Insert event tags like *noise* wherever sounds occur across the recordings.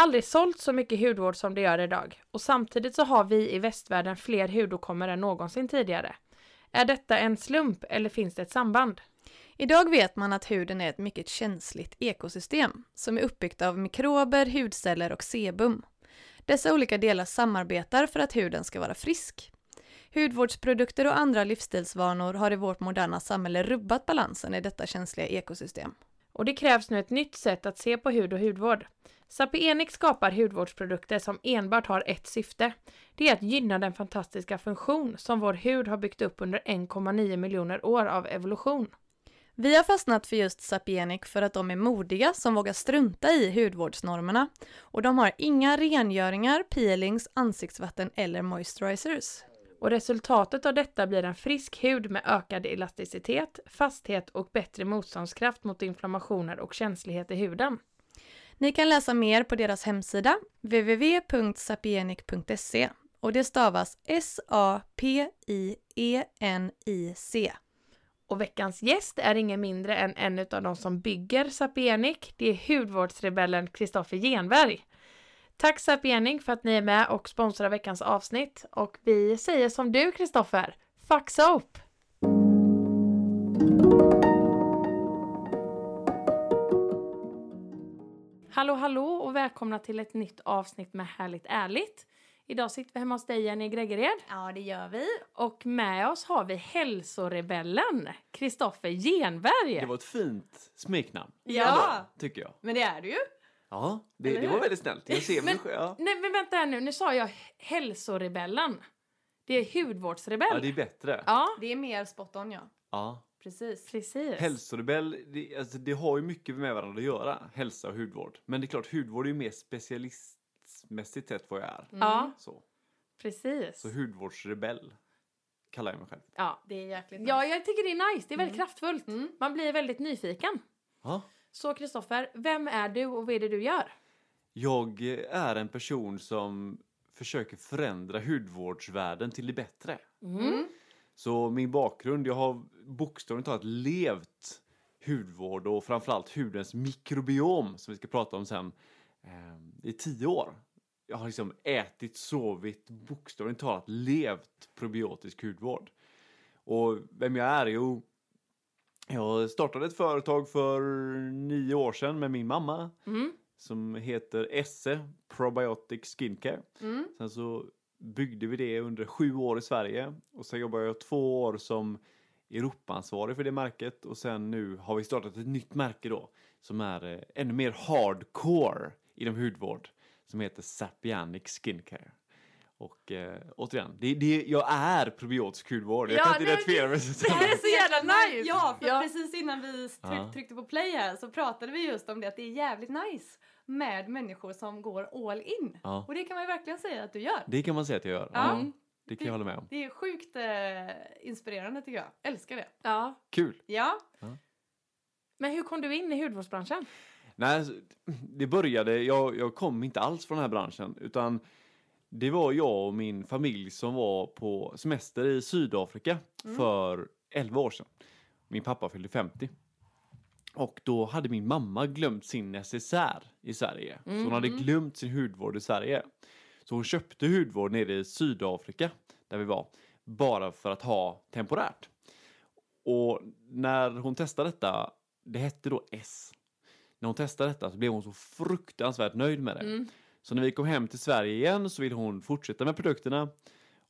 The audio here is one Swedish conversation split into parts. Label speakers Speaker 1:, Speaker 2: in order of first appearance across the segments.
Speaker 1: Aldrig sålt så mycket hudvård som det gör idag och samtidigt så har vi i västvärlden fler hudåkommor än någonsin tidigare. Är detta en slump eller finns det ett samband?
Speaker 2: Idag vet man att huden är ett mycket känsligt ekosystem som är uppbyggt av mikrober, hudceller och sebum. Dessa olika delar samarbetar för att huden ska vara frisk. Hudvårdsprodukter och andra livsstilsvanor har i vårt moderna samhälle rubbat balansen i detta känsliga ekosystem.
Speaker 1: Och det krävs nu ett nytt sätt att se på hud och hudvård. Sapienic skapar hudvårdsprodukter som enbart har ett syfte. Det är att gynna den fantastiska funktion som vår hud har byggt upp under 1,9 miljoner år av evolution.
Speaker 2: Vi har fastnat för just Sapienic för att de är modiga som vågar strunta i hudvårdsnormerna. Och de har inga rengöringar, peelings, ansiktsvatten eller moisturizers.
Speaker 1: Och resultatet av detta blir en frisk hud med ökad elasticitet, fasthet och bättre motståndskraft mot inflammationer och känslighet i huden.
Speaker 2: Ni kan läsa mer på deras hemsida www.sapienic.se och det stavas S-A-P-I-E-N-I-C.
Speaker 1: Och veckans gäst är ingen mindre än en av de som bygger Sapienic. Det är hudvårdsrebellen Kristoffer Genberg. Tack Sapienic för att ni är med och sponsrar veckans avsnitt. Och vi säger som du Kristoffer, fuck soap! Hallå hallå och välkomna till ett nytt avsnitt med Härligt Ärligt. Idag sitter vi hemma hos dig Jenny Gregered.
Speaker 2: Ja, det gör vi.
Speaker 1: Och med oss har vi hälsorebellen Kristoffer Genberg.
Speaker 3: Det var ett fint smeknamn.
Speaker 2: Ja.
Speaker 3: ändå, Tycker jag.
Speaker 2: Men det är du ju.
Speaker 3: Ja, det, det var väldigt snällt. Jag ser mig själv. Ja.
Speaker 1: Nej men vänta här nu, nu sa jag hälsorebellen. Det är hudvårdsrebell.
Speaker 3: ja, det är bättre.
Speaker 1: Ja,
Speaker 2: Det är mer spot on, ja.
Speaker 3: Ja.
Speaker 2: Precis.
Speaker 1: precis.
Speaker 3: Hälsorebell, det, alltså, det har ju mycket med varandra att göra, hälsa och hudvård. Men det är klart, hudvård är ju mer specialistmässigt sett vad jag är.
Speaker 1: Ja,
Speaker 3: Så.
Speaker 1: precis.
Speaker 3: Så hudvårdsrebell kallar jag mig själv.
Speaker 1: Ja.
Speaker 2: Det är jäkligt
Speaker 1: ja, jag tycker det är nice. Det är väldigt
Speaker 2: Mm.
Speaker 1: kraftfullt.
Speaker 2: Mm.
Speaker 1: Man blir väldigt nyfiken.
Speaker 3: Ja.
Speaker 1: Så Kristoffer, vem är du och vad är det du gör?
Speaker 3: Jag är en person som försöker förändra hudvårdsvärlden till det bättre.
Speaker 2: Mm.
Speaker 3: Så min bakgrund, jag har bokstavligt talat levt hudvård och framförallt hudens mikrobiom som vi ska prata om sen eh, i tio år. Jag har liksom ätit, sovit, bokstavligt talat levt probiotisk hudvård. Och vem jag är? Jo, jag startade ett företag för nio år sedan med min mamma
Speaker 1: Mm.
Speaker 3: som heter Esse Probiotic Skincare.
Speaker 2: Mm.
Speaker 3: Sen så byggde vi det under sju år i Sverige och sen jobbade jag två år som Europaansvarig för det märket och sen nu har vi startat ett nytt märke då som är eh, ännu mer hardcore inom hudvård som heter Sapianic Skincare. Och eh, återigen, det, det, jag är probiotisk hudvård. Jag
Speaker 1: Ja,
Speaker 3: kan inte identifiera mig
Speaker 1: det
Speaker 3: som
Speaker 1: här är så jävla nice!
Speaker 4: Ja, för
Speaker 1: Ja.
Speaker 4: precis innan vi tryck, tryckte på play här så pratade vi just om det att det är jävligt nice med människor som går all in.
Speaker 3: Ja,
Speaker 4: Och det kan man ju verkligen säga att du gör.
Speaker 3: det kan man säga att jag gör.
Speaker 4: Ja.
Speaker 3: Ja, det kan jag hålla med om.
Speaker 4: Det är sjukt eh, inspirerande tycker jag. Älskar det.
Speaker 1: Ja.
Speaker 3: Kul!
Speaker 4: Ja.
Speaker 1: Men hur kom du in i hudvårdsbranschen?
Speaker 3: Nej, alltså, det började, jag, jag kom inte alls från den här branschen utan det var jag och min familj som var på semester i Sydafrika för 11 år sedan. Min pappa fyllde 50. Och då hade min mamma glömt sin necessär i Sverige. Så hon hade glömt sin hudvård i Sverige. Så hon köpte hudvård nere i Sydafrika, där vi var, bara för att ha temporärt. Och när hon testade detta, det hette då S. När hon testade detta så blev hon så fruktansvärt nöjd med det.
Speaker 1: Mm.
Speaker 3: Så när vi kom hem till Sverige igen så ville hon fortsätta med produkterna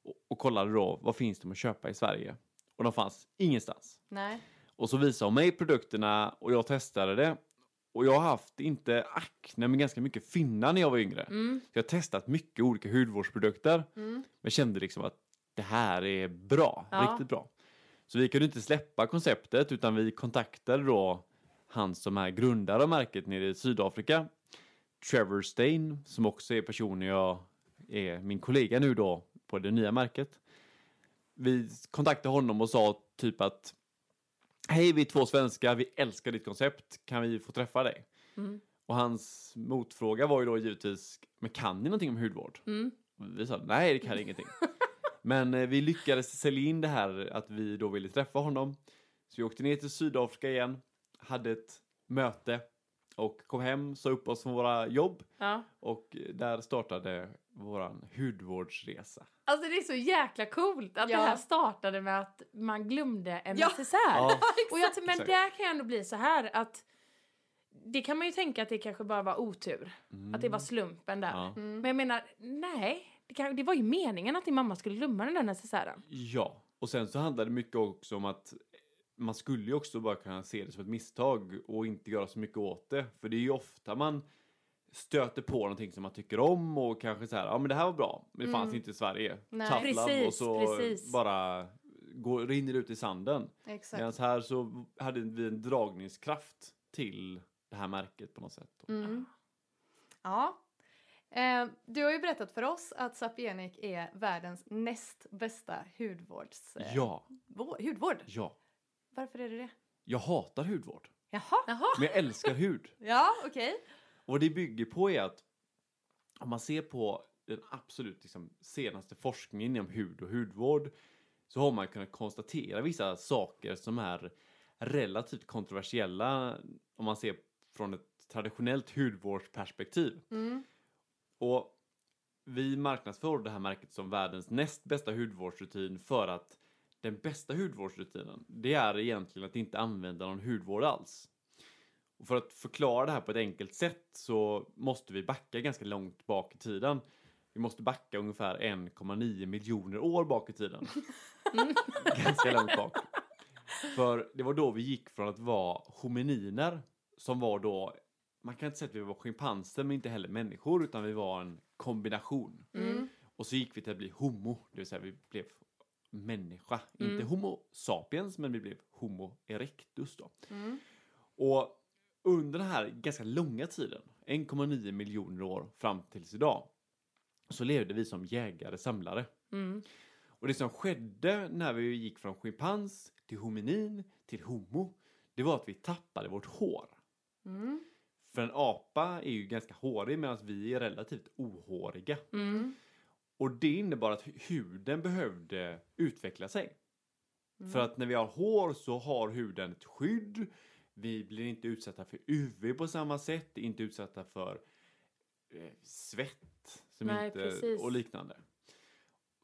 Speaker 3: och, och kollade då vad finns det att köpa i Sverige. Och de fanns ingenstans.
Speaker 4: Nej.
Speaker 3: Och så visade hon mig produkterna och jag testade det Och jag har haft, inte akne, men ganska mycket finnar när jag var yngre.
Speaker 1: Mm.
Speaker 3: Så jag har testat mycket olika hudvårdsprodukter.
Speaker 2: Mm.
Speaker 3: Men kände liksom att det här är bra,
Speaker 1: Ja.
Speaker 3: riktigt bra. Så vi kunde inte släppa konceptet utan vi kontaktade då han som är grundare av märket nere i Sydafrika. Trevor Stain, som också är personen jag är min kollega nu då på det nya märket. Vi kontaktade honom och sa typ att Hej, vi är två svenskar, vi älskar ditt koncept, kan vi få träffa dig?
Speaker 1: Mm.
Speaker 3: Och hans motfråga var ju då givetvis, men kan ni någonting om hudvård?
Speaker 1: Mm.
Speaker 3: Vi sa nej, det kan ingenting. *laughs* Men eh, vi lyckades sälja in det här att vi då ville träffa honom. Så vi åkte ner till Sydafrika igen, hade ett möte och kom hem, sa upp oss från våra jobb
Speaker 1: Ja.
Speaker 3: och eh, där startade våran hudvårdsresa.
Speaker 1: Alltså det är så jäkla coolt att
Speaker 2: Ja.
Speaker 1: det här startade med att man glömde en
Speaker 2: Ja.
Speaker 1: necessär.
Speaker 3: Ja,
Speaker 1: Och jag, men där kan jag ändå bli så här att det kan man ju tänka att det kanske bara var otur. Att det var slumpen där.
Speaker 3: ja.
Speaker 2: Mm.
Speaker 1: Men jag menar, nej. Det, kan, det var ju meningen att din mamma skulle glömma den där necessären.
Speaker 3: ja, och sen så handlade det mycket också om att man skulle ju också bara kunna se det som ett misstag och inte göra så mycket åt det. För det är ju ofta man stöter på någonting som man tycker om och kanske så här, ja men det här var bra, men det fanns
Speaker 2: Mm.
Speaker 3: inte i Sverige. Love, och så
Speaker 1: precis.
Speaker 3: bara går, rinner ut i sanden.
Speaker 2: Exakt.
Speaker 3: Medan här så hade vi en dragningskraft till det här märket på något sätt.
Speaker 2: Mm. Ja. Eh, du har ju berättat för oss att Sapienic är världens näst bästa hudvårds... Eh,
Speaker 3: Ja,
Speaker 2: vå- hudvård.
Speaker 3: ja.
Speaker 2: Varför är det det?
Speaker 3: Jag hatar hudvård,
Speaker 2: Jaha.
Speaker 1: Jaha.
Speaker 3: men jag älskar hud. *laughs*
Speaker 2: Ja, okej.
Speaker 3: Och det bygger på är att om man ser på den absolut liksom, senaste forskningen inom hud och hudvård så har man kunnat konstatera vissa saker som är relativt kontroversiella om man ser från ett traditionellt hudvårdsperspektiv.
Speaker 2: Mm.
Speaker 3: Och vi marknadsför det här märket som världens näst bästa hudvårdsrutin för att den bästa hudvårdsrutinen, det är egentligen att inte använda någon hudvård alls. Och för att förklara det här på ett enkelt sätt så måste vi backa ganska långt bak i tiden. Vi måste backa ungefär 1,9 miljoner år bak i tiden. *laughs* ganska långt bak. För det var då vi gick från att vara homininer, som var då, man kan inte säga att vi var schimpanser men inte heller människor, utan vi var en kombination.
Speaker 2: Mm.
Speaker 3: Och så gick vi till att bli homo, det vill säga vi blev människa.
Speaker 1: Mm.
Speaker 3: Inte homo sapiens, men vi blev homo erectus då.
Speaker 2: Mm.
Speaker 3: Och under den här ganska långa tiden, 1,9 miljoner år fram tills idag, så levde vi som jägare samlare.
Speaker 1: Mm.
Speaker 3: Och det som skedde när vi gick från schimpans till hominin till homo, det var att vi tappade vårt hår.
Speaker 2: Mm.
Speaker 3: För en apa är ju ganska hårig medan vi är relativt ohåriga.
Speaker 1: Mm.
Speaker 3: Och det innebar att hu- huden behövde utveckla sig.
Speaker 2: Mm.
Speaker 3: För att när vi har hår så har huden ett skydd. Vi blir inte utsatta för UV på samma sätt, inte utsatta för eh, svett som
Speaker 1: Nej,
Speaker 3: inte,
Speaker 1: precis.
Speaker 3: och liknande.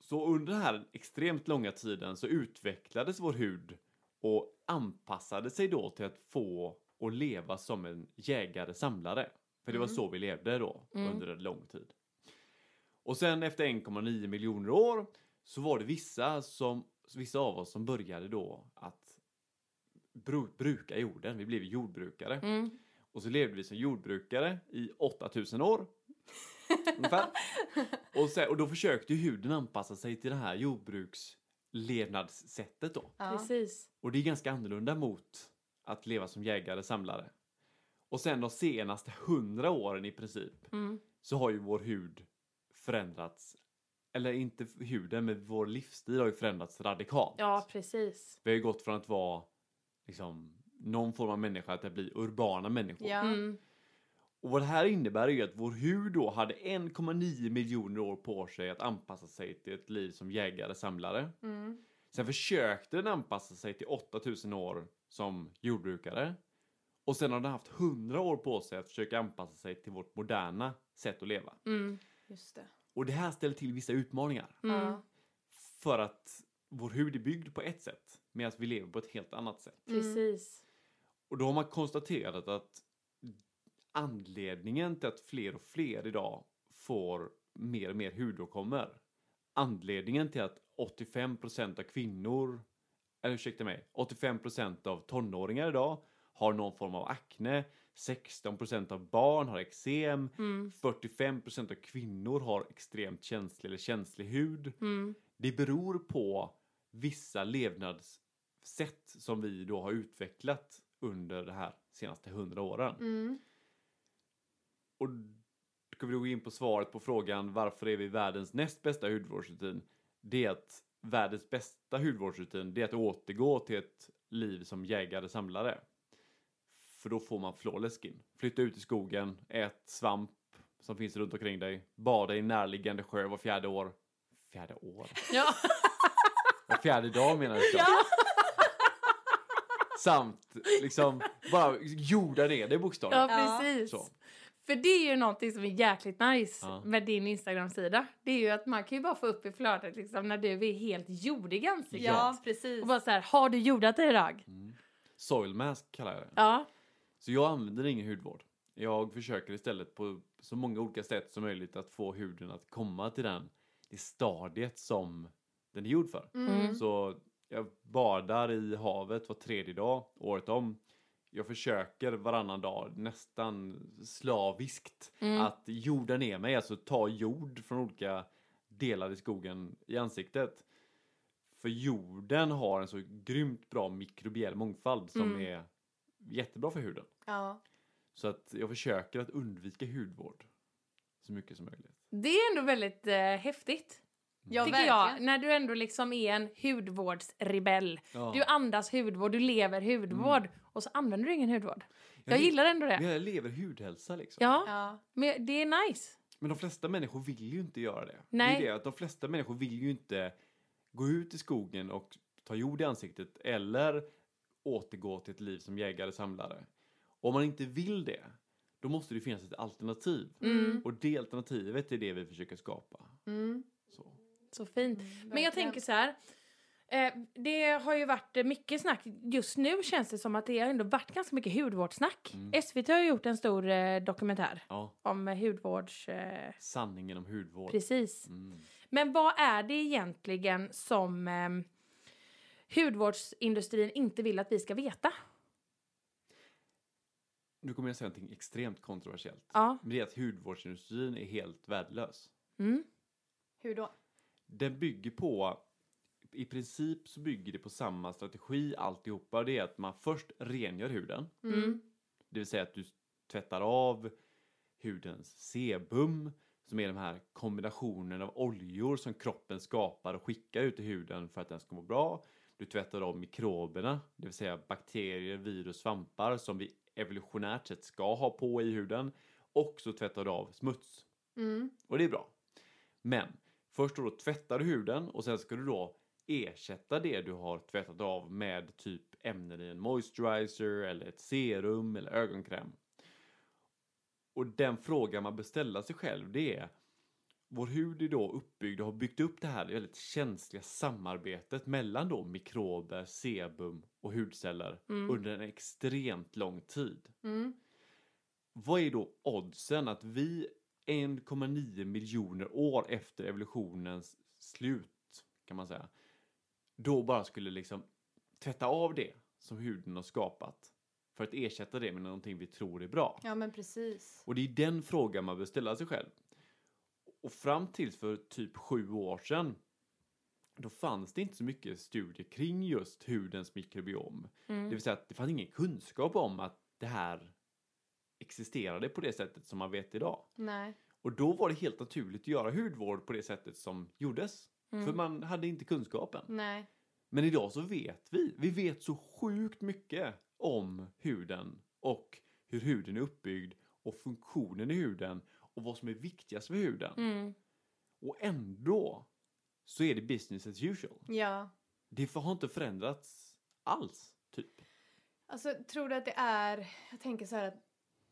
Speaker 3: Så under den här extremt långa tiden så utvecklades vår hud och anpassade sig då till att få och leva som en jägare-samlare. För det var
Speaker 2: Mm.
Speaker 3: så vi levde då
Speaker 1: Mm.
Speaker 3: under en lång tid. Och sen efter 1,9 miljoner år så var det vissa, som, vissa av oss som började då att bru, bruka jorden. Vi blev jordbrukare.
Speaker 1: Mm.
Speaker 3: Och så levde vi som jordbrukare i 8000 år. *laughs* ungefär. Och, sen, och då försökte ju huden anpassa sig till det här jordbrukslevnadssättet då.
Speaker 2: Ja.
Speaker 1: Precis.
Speaker 3: Och det är ganska annorlunda mot att leva som jägare samlare. Och sen de senaste hundra åren i princip
Speaker 1: Mm.
Speaker 3: så har ju vår hud förändrats. Eller inte huden, men vår livsstil har ju förändrats radikalt.
Speaker 1: Ja, precis.
Speaker 3: Vi har ju gått från att vara liksom någon form av människa till att bli urbana människor.
Speaker 2: Ja.
Speaker 1: Mm.
Speaker 3: Och vad det här innebär är ju att vår hud då hade 1,9 miljoner år på sig att anpassa sig till ett liv som jägare samlare.
Speaker 2: Mm.
Speaker 3: Sen försökte den anpassa sig till 8000 år som jordbrukare. Och sen har den haft 100 år på sig att försöka anpassa sig till vårt moderna sätt att leva.
Speaker 1: Mm.
Speaker 2: Just det.
Speaker 3: Och det här ställer till vissa utmaningar.
Speaker 1: Mm.
Speaker 3: För att vår hud är byggd på ett sätt medan vi lever på ett helt annat sätt.
Speaker 1: Precis.
Speaker 3: Och då har man konstaterat att anledningen till att fler och fler idag får mer och mer hudåkommor. Anledningen till att 85% av kvinnor, eller ursäkta mig, 85% av tonåringar idag har någon form av akne. 16% av barn har eksem.
Speaker 1: Mm.
Speaker 3: 45% av kvinnor har extremt känslig eller känslig hud.
Speaker 1: Mm.
Speaker 3: Det beror på vissa levnadssätt som vi då har utvecklat under de här senaste hundra åren.
Speaker 4: Mm.
Speaker 3: Och då ska vi då gå in på svaret på frågan varför är vi världens näst bästa hudvårdsrutin? Det är att världens bästa hudvårdsrutin det är att återgå till ett liv som jägare samlare. För då får man flawless skin. Flytta ut i skogen, ät svamp som finns runt omkring dig, bada i närliggande sjö var fjärde år. Fjärde år?
Speaker 1: Ja.
Speaker 3: Var fjärde dag menar jag. Samt liksom *laughs* bara jorda ner det bokstavligen.
Speaker 1: ja,
Speaker 4: Ja.
Speaker 1: precis.
Speaker 3: Så.
Speaker 1: För det är ju någonting som är jäkligt nice
Speaker 3: Ja.
Speaker 1: med din Instagram-sida. Det är ju att man kan ju bara få upp i flödet liksom när du är helt jordig i ansiktet.
Speaker 4: Ja, precis.
Speaker 1: Och bara så här, har du jordat dig idag?
Speaker 3: Mm. Soil mask kallar jag det.
Speaker 1: Ja.
Speaker 3: Så jag använder ingen hudvård. Jag försöker istället på så många olika sätt som möjligt att få huden att komma till den, det stadiet som den är gjord för.
Speaker 1: Mm.
Speaker 3: Så jag badar i havet var tredje dag, året om. Jag försöker varannan dag, nästan slaviskt,
Speaker 1: Mm.
Speaker 3: att jorda ner mig, alltså ta jord från olika delar i skogen i ansiktet. För jorden har en så grymt bra mikrobiell mångfald som
Speaker 1: Mm.
Speaker 3: är jättebra för huden.
Speaker 4: Ja.
Speaker 3: Så att jag försöker att undvika hudvård så mycket som möjligt.
Speaker 1: Det är ändå väldigt eh, häftigt.
Speaker 4: Ja,
Speaker 1: tycker
Speaker 4: verkligen.
Speaker 1: jag. När du ändå liksom är en hudvårdsrebell.
Speaker 3: Ja.
Speaker 1: Du andas hudvård, du lever hudvård. Och så använder du ingen hudvård. Jag
Speaker 3: le-
Speaker 1: gillar ändå
Speaker 3: Men
Speaker 1: det.
Speaker 3: jag lever hudhälsa liksom.
Speaker 1: Ja,
Speaker 4: Ja.
Speaker 1: men det är nice.
Speaker 3: Men de flesta människor vill ju inte göra det.
Speaker 1: Nej.
Speaker 3: Det är det att de flesta människor vill ju inte gå ut i skogen och ta jord i ansiktet eller återgå till ett liv som jägare samlare. Om man inte vill det, då måste det finnas ett alternativ.
Speaker 1: Mm.
Speaker 3: Och det alternativet är det vi försöker skapa.
Speaker 4: Mm.
Speaker 3: Så.
Speaker 1: Så fint.
Speaker 4: Mm,
Speaker 1: Men jag tänker så här. Eh, det har ju varit mycket snack. Just nu känns det som att det har ändå varit ganska mycket hudvårdssnack.
Speaker 3: Mm.
Speaker 1: SVT har ju gjort en stor eh, dokumentär
Speaker 3: Ja,
Speaker 1: om eh, hudvårds... Eh,
Speaker 3: sanningen om hudvård.
Speaker 1: precis.
Speaker 3: Mm.
Speaker 1: Men vad är det egentligen som eh, hudvårdsindustrin inte vill att vi ska veta?
Speaker 3: Nu kommer jag säga någonting extremt kontroversiellt.
Speaker 1: Ja.
Speaker 3: Men det är att hudvårdsindustrin är helt värdelös.
Speaker 1: Mm.
Speaker 4: Hur då?
Speaker 3: Den bygger på, i princip så bygger det på samma strategi alltihopa. Det är att man först rengör huden.
Speaker 1: Mm.
Speaker 3: Det vill säga att du tvättar av hudens sebum som är de här kombinationen av oljor som kroppen skapar och skickar ut i huden för att den ska må bra. Du tvättar av mikroberna, det vill säga bakterier, virus, svampar som vi evolutionärt sett ska ha på i huden. Och så tvättar du av smuts.
Speaker 4: Mm.
Speaker 3: Och det är bra. Men först då tvättar du huden och sen ska du då ersätta det du har tvättat av med typ ämnen i en moisturizer eller ett serum eller ögonkräm. Och den fråga man bör ställa sig själv det är vår hud är då uppbyggd och har byggt upp det här väldigt känsliga samarbetet mellan då mikrober, sebum och hudceller
Speaker 1: Mm.
Speaker 3: under en extremt lång tid.
Speaker 4: Mm.
Speaker 3: Vad är då oddsen att vi 1,9 miljoner år efter evolutionens slut kan man säga då bara skulle liksom tvätta av det som huden har skapat för att ersätta det med någonting vi tror är bra.
Speaker 4: Ja men precis.
Speaker 3: Och det är den frågan man bör ställa sig själv. Och fram tills för typ sju år sedan då fanns det inte så mycket studier kring just hudens mikrobiom. Det
Speaker 1: Mm.
Speaker 3: vill säga att det fanns ingen kunskap om att det här existerade på det sättet som man vet idag.
Speaker 4: Nej.
Speaker 3: Och då var det helt naturligt att göra hudvård på det sättet som gjordes. För
Speaker 1: Mm.
Speaker 3: man hade inte kunskapen.
Speaker 4: Nej.
Speaker 3: Men idag så vet vi. Vi vet så sjukt mycket om huden och hur huden är uppbyggd och funktionen i huden och vad som är viktigast med huden.
Speaker 1: Mm.
Speaker 3: Och ändå så är det business as usual.
Speaker 4: Ja.
Speaker 3: Det har inte förändrats alls, typ.
Speaker 4: Alltså tror du att det är, jag tänker så här att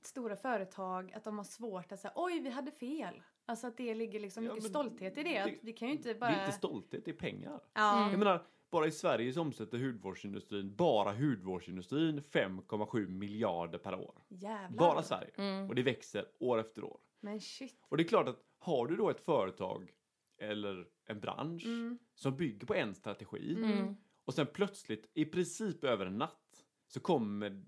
Speaker 4: stora företag, att de har svårt att säga oj vi hade fel. Alltså att det ligger liksom
Speaker 3: Ja,
Speaker 4: mycket stolthet i det. Att
Speaker 3: det-
Speaker 4: vi kan ju inte
Speaker 3: Det
Speaker 4: bara...
Speaker 3: är inte stolthet, det är pengar.
Speaker 4: Ja.
Speaker 1: Mm.
Speaker 3: Jag menar, bara i Sverige så omsätter hudvårdsindustrin, bara hudvårdsindustrin, 5,7 miljarder per år.
Speaker 4: Jävlar.
Speaker 3: Bara Sverige.
Speaker 1: Mm.
Speaker 3: Och det växer år efter år.
Speaker 4: Men shit.
Speaker 3: Och det är klart att har du då ett företag eller en bransch
Speaker 4: Mm.
Speaker 3: som bygger på en strategi
Speaker 1: Mm.
Speaker 3: och sen plötsligt, i princip över en natt, så kommer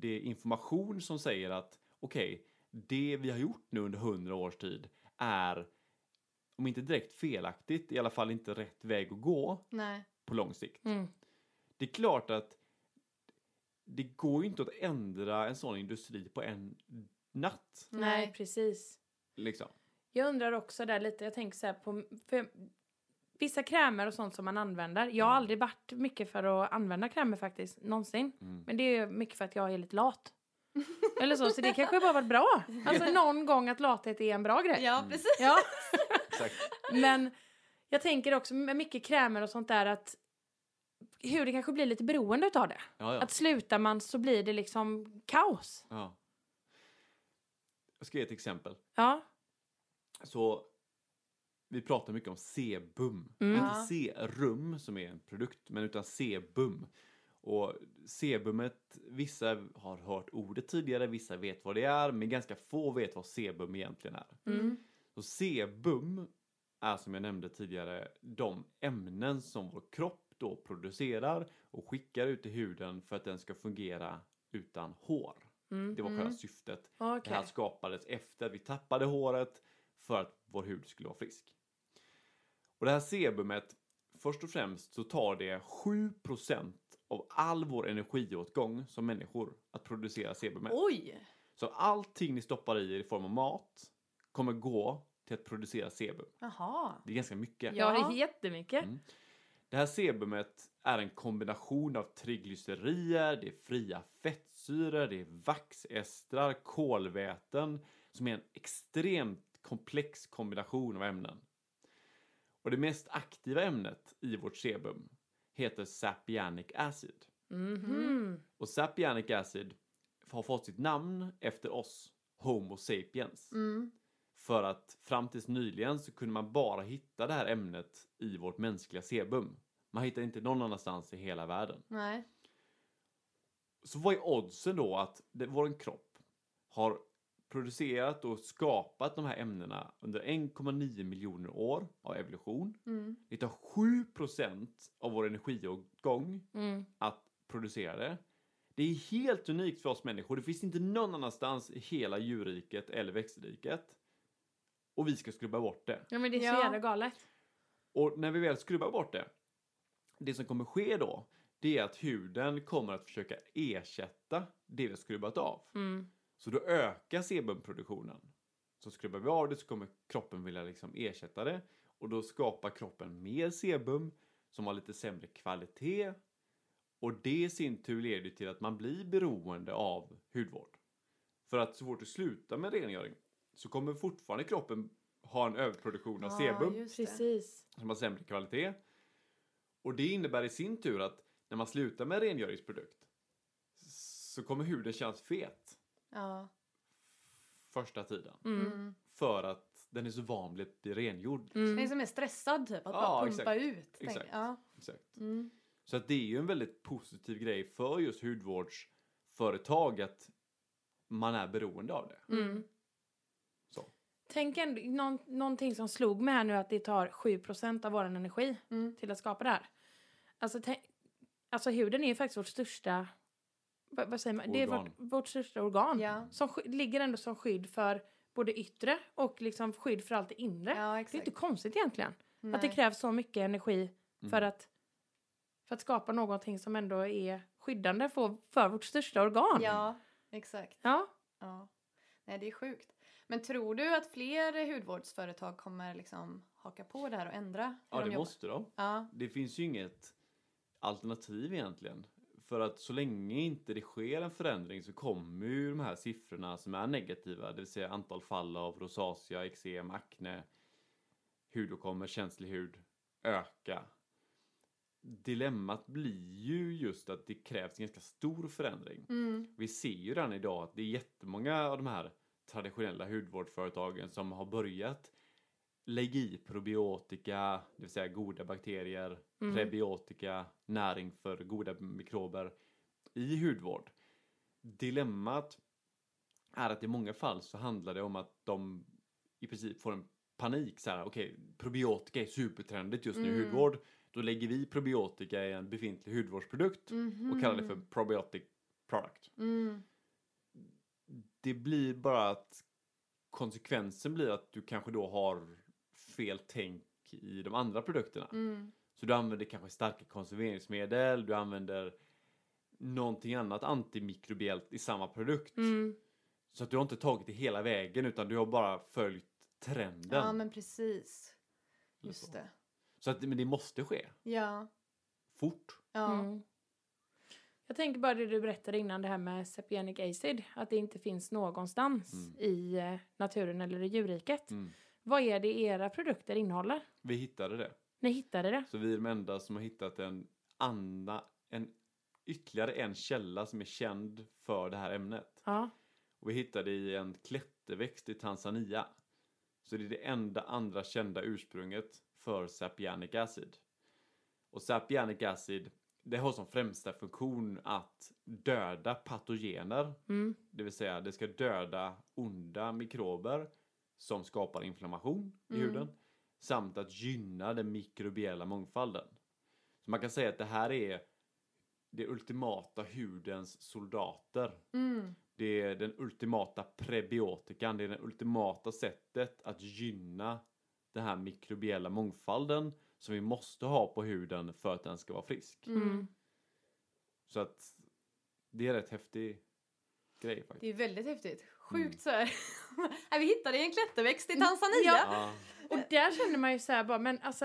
Speaker 3: det är information som säger att okej, det vi har gjort nu under hundra års tid är om inte direkt felaktigt, i alla fall inte rätt väg att gå
Speaker 4: Nej.
Speaker 3: på lång sikt.
Speaker 1: Mm.
Speaker 3: Det är klart att det går ju inte att ändra en sån industri på en natt.
Speaker 1: Nej,
Speaker 4: Nej.
Speaker 1: precis.
Speaker 3: Liksom.
Speaker 1: Jag undrar också där lite, jag tänker så här på för vissa krämer och sånt som man använder. Jag har
Speaker 3: Mm.
Speaker 1: aldrig varit mycket för att använda krämer faktiskt, någonsin.
Speaker 3: Mm.
Speaker 1: Men det är mycket för att jag är lite lat. *laughs* Eller så, så det kanske bara varit bra. Alltså någon gång att lathet är en bra grej.
Speaker 4: Ja,
Speaker 3: Mm.
Speaker 4: precis.
Speaker 1: Ja. *laughs*
Speaker 3: Exakt.
Speaker 1: Men jag tänker också med mycket krämer och sånt där att huden kanske blir lite beroende utav det.
Speaker 3: Ja, ja.
Speaker 1: Att slutar man så blir det liksom kaos.
Speaker 3: ja. Jag ska ge ett exempel.
Speaker 1: Ja.
Speaker 3: Så vi pratar mycket om sebum.
Speaker 1: Mm.
Speaker 3: Inte serum som är en produkt, men utan sebum. Och sebumet, vissa har hört ordet tidigare, vissa vet vad det är, men ganska få vet vad sebum egentligen är.
Speaker 1: Mm.
Speaker 3: Så sebum är som jag nämnde tidigare de ämnen som vår kropp då producerar och skickar ut i huden för att den ska fungera utan hår.
Speaker 1: Mm.
Speaker 3: Det var själva syftet.
Speaker 1: Okej.
Speaker 3: Det här skapades efter att vi tappade håret för att vår hud skulle vara frisk. Och det här sebumet, först och främst så tar det 7% av all vår energiåtgång som människor att producera sebumet.
Speaker 4: Oj!
Speaker 3: Så allting ni stoppar i er i form av mat kommer gå till att producera sebum.
Speaker 4: Jaha.
Speaker 3: Det är ganska mycket.
Speaker 1: Ja, det är jättemycket.
Speaker 3: Mm. Det här sebumet är en kombination av triglycerier, det är fria fettsyror, det är vaxestrar, kolväten som är en extremt komplex kombination av ämnen. Och det mest aktiva ämnet i vårt sebum heter sapianic acid.
Speaker 1: Mhm.
Speaker 3: Och sapianic acid har fått sitt namn efter oss, Homo sapiens.
Speaker 4: Mm.
Speaker 3: För att fram tills nyligen så kunde man bara hitta det här ämnet i vårt mänskliga sebum. Man hittar inte någon annanstans i hela världen.
Speaker 4: Nej.
Speaker 3: Så vad är oddsen då att det, vår kropp har producerat och skapat de här ämnena under 1,9 miljoner år av evolution.
Speaker 4: Mm.
Speaker 3: Det tar 7% av vår energiåtgång
Speaker 1: Mm.
Speaker 3: att producera det. Det är helt unikt för oss människor. Det finns inte någon annanstans i hela djurriket eller växtriket. Och vi ska skrubba bort det.
Speaker 1: Ja, men det är så
Speaker 4: Ja.
Speaker 1: jävla galet.
Speaker 3: Och när vi väl skrubbar bort det, det som kommer ske då, det är att huden kommer att försöka ersätta det vi har skrubbat av.
Speaker 1: Mm.
Speaker 3: Så då ökar sebumproduktionen. Så skrubbar vi av det så kommer kroppen vilja liksom ersätta det. Och då skapar kroppen mer sebum som har lite sämre kvalitet. Och det i sin tur leder till att man blir beroende av hudvård. För att så fort du slutar med rengöring så kommer fortfarande kroppen ha en överproduktion av sebum
Speaker 4: det.
Speaker 1: Precis.
Speaker 3: som har sämre kvalitet. Och det innebär i sin tur att när man slutar med rengöringsprodukt så kommer huden kännas fet
Speaker 4: Ja.
Speaker 3: första tiden.
Speaker 1: Mm.
Speaker 4: Mm.
Speaker 3: För att den är så van vid att bli rengjord.
Speaker 4: Det är
Speaker 1: Mm.
Speaker 4: som är stressad typ, att
Speaker 3: Ja,
Speaker 4: bara pumpa
Speaker 3: exakt.
Speaker 4: ut. tänk-
Speaker 3: Exakt.
Speaker 4: Ja.
Speaker 3: Exakt.
Speaker 4: Mm.
Speaker 3: Så att det är ju en väldigt positiv grej för just hudvårdsföretag att man är beroende av det.
Speaker 1: Mm.
Speaker 3: Så.
Speaker 1: Tänk ändå, någon, någonting som slog mig här nu att det tar 7% av vår energi
Speaker 4: Mm.
Speaker 1: till att skapa det här. Alltså, tänk, alltså huden är ju faktiskt vårt största vad, vad säger man? Det är
Speaker 3: Organ.
Speaker 1: vårt, vårt största organ.
Speaker 4: Ja.
Speaker 1: Som ligger ändå som skydd för både yttre och liksom skydd för allt det inre.
Speaker 4: Ja,
Speaker 1: det är inte konstigt egentligen. Att det
Speaker 4: Nej.
Speaker 1: krävs så mycket energi
Speaker 3: Mm.
Speaker 1: för, att, för att skapa någonting som ändå är skyddande för, för vårt största organ.
Speaker 4: Ja, exakt.
Speaker 1: Ja.
Speaker 4: Ja. Nej, det är sjukt. Men tror du att fler hudvårdsföretag kommer liksom haka på det här och ändra hur
Speaker 3: Ja,
Speaker 4: de
Speaker 3: det
Speaker 4: jobbar?
Speaker 3: måste de.
Speaker 4: Ja.
Speaker 3: Det finns ju inget alternativ egentligen. För att så länge inte det sker en förändring så kommer ju de här siffrorna som är negativa, det vill säga antal fall av rosacea, eksem, akne, hudåkommor, känslig hud, öka. Dilemmat blir ju just att det krävs en ganska stor förändring.
Speaker 4: Mm.
Speaker 3: Vi ser ju redan idag att det är jättemånga av de här traditionella hudvårdsföretagen som har börjat lägga i probiotika, det vill säga goda bakterier,
Speaker 1: Mm.
Speaker 3: prebiotika, näring för goda mikrober i hudvård. Dilemmat är att i många fall så handlar det om att de i princip får en panik så här, okej, probiotika är supertrendigt just nu i
Speaker 4: Mm.
Speaker 3: hudvård. Då lägger vi probiotika i en befintlig hudvårdsprodukt och kallar det för
Speaker 4: Mhm.
Speaker 3: probiotic product.
Speaker 4: Mm.
Speaker 3: Det blir bara att konsekvensen blir att du kanske då har fel tänk i de andra produkterna.
Speaker 4: Mm.
Speaker 3: Så du använder kanske starka konserveringsmedel, du använder någonting annat antimikrobiellt i samma produkt.
Speaker 1: Mm.
Speaker 3: Så att du har inte tagit det hela vägen utan du har bara följt trenden.
Speaker 4: Ja, men precis. Just
Speaker 3: så.
Speaker 4: det.
Speaker 3: Så att, men det måste ske.
Speaker 4: Ja.
Speaker 3: Fort.
Speaker 4: Ja.
Speaker 1: Mm. Jag tänker bara det du berättade innan det här med sapienic acid. Att det inte finns någonstans
Speaker 3: Mm.
Speaker 1: i eh, naturen eller i djurriket.
Speaker 3: Mm.
Speaker 1: Vad är det era produkter innehåller?
Speaker 3: Vi hittade det.
Speaker 1: Ni hittade det?
Speaker 3: Så vi är de enda som har hittat en, anna, en ytterligare en källa som är känd för det här ämnet.
Speaker 1: Ja.
Speaker 3: Och vi hittade i en klätterväxt i Tanzania. Så det är det enda andra kända ursprunget för sapianic acid. Och sapianic acid, det har som främsta funktion att döda patogener.
Speaker 1: Mm.
Speaker 3: Det vill säga, det ska döda onda mikrober som skapar inflammation i
Speaker 4: Mm.
Speaker 3: huden. Samt att gynna den mikrobiella mångfalden. Så man kan säga att det här är det ultimata hudens soldater.
Speaker 4: Mm.
Speaker 3: Det är den ultimata prebiotikan, det är det ultimata sättet att gynna den här mikrobiella mångfalden som vi måste ha på huden för att den ska vara frisk.
Speaker 1: Mm.
Speaker 3: Så att det är rätt häftig grej faktiskt.
Speaker 4: Det är väldigt häftigt. Sjukt
Speaker 3: Mm.
Speaker 4: så här. *laughs* Vi hittade en klätterväxt i Tanzania.
Speaker 1: Ja. Och där känner man ju så här bara, men alltså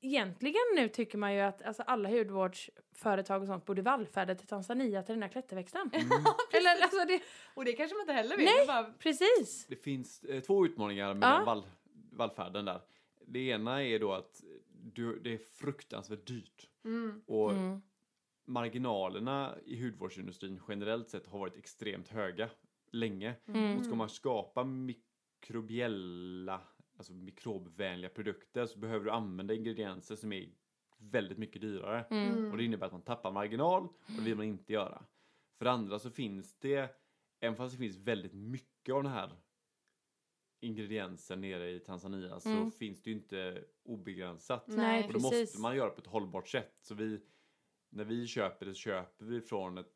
Speaker 1: egentligen nu tycker man ju att alltså, alla hudvårdsföretag och sånt borde vallfärda till Tanzania till den här klätterväxten.
Speaker 3: mm. *laughs*
Speaker 1: Eller alltså det,
Speaker 4: Och det kanske man inte heller vill.
Speaker 1: Nej.
Speaker 4: Bara,
Speaker 1: precis.
Speaker 3: Det finns eh, två utmaningar med
Speaker 1: Ja.
Speaker 3: den vall, vallfärden där. Det ena är då att du, det är fruktansvärt dyrt.
Speaker 4: mm.
Speaker 3: Och
Speaker 1: Mm.
Speaker 3: marginalerna i hudvårdsindustrin generellt sett har varit extremt höga länge.
Speaker 1: Mm.
Speaker 3: Och ska man skapa mikrobiella, alltså mikrobvänliga produkter så behöver du använda ingredienser som är väldigt mycket dyrare.
Speaker 1: Mm.
Speaker 3: Och det innebär att man tappar marginal och det vill man inte göra. För det andra så finns det, även fast det finns väldigt mycket av den här ingrediensen nere i Tanzania så
Speaker 1: Mm.
Speaker 3: finns det ju inte obegränsat.
Speaker 1: Nej,
Speaker 3: Och då
Speaker 1: precis.
Speaker 3: måste man göra på ett hållbart sätt. Så vi, när vi köper det så köper vi från ett,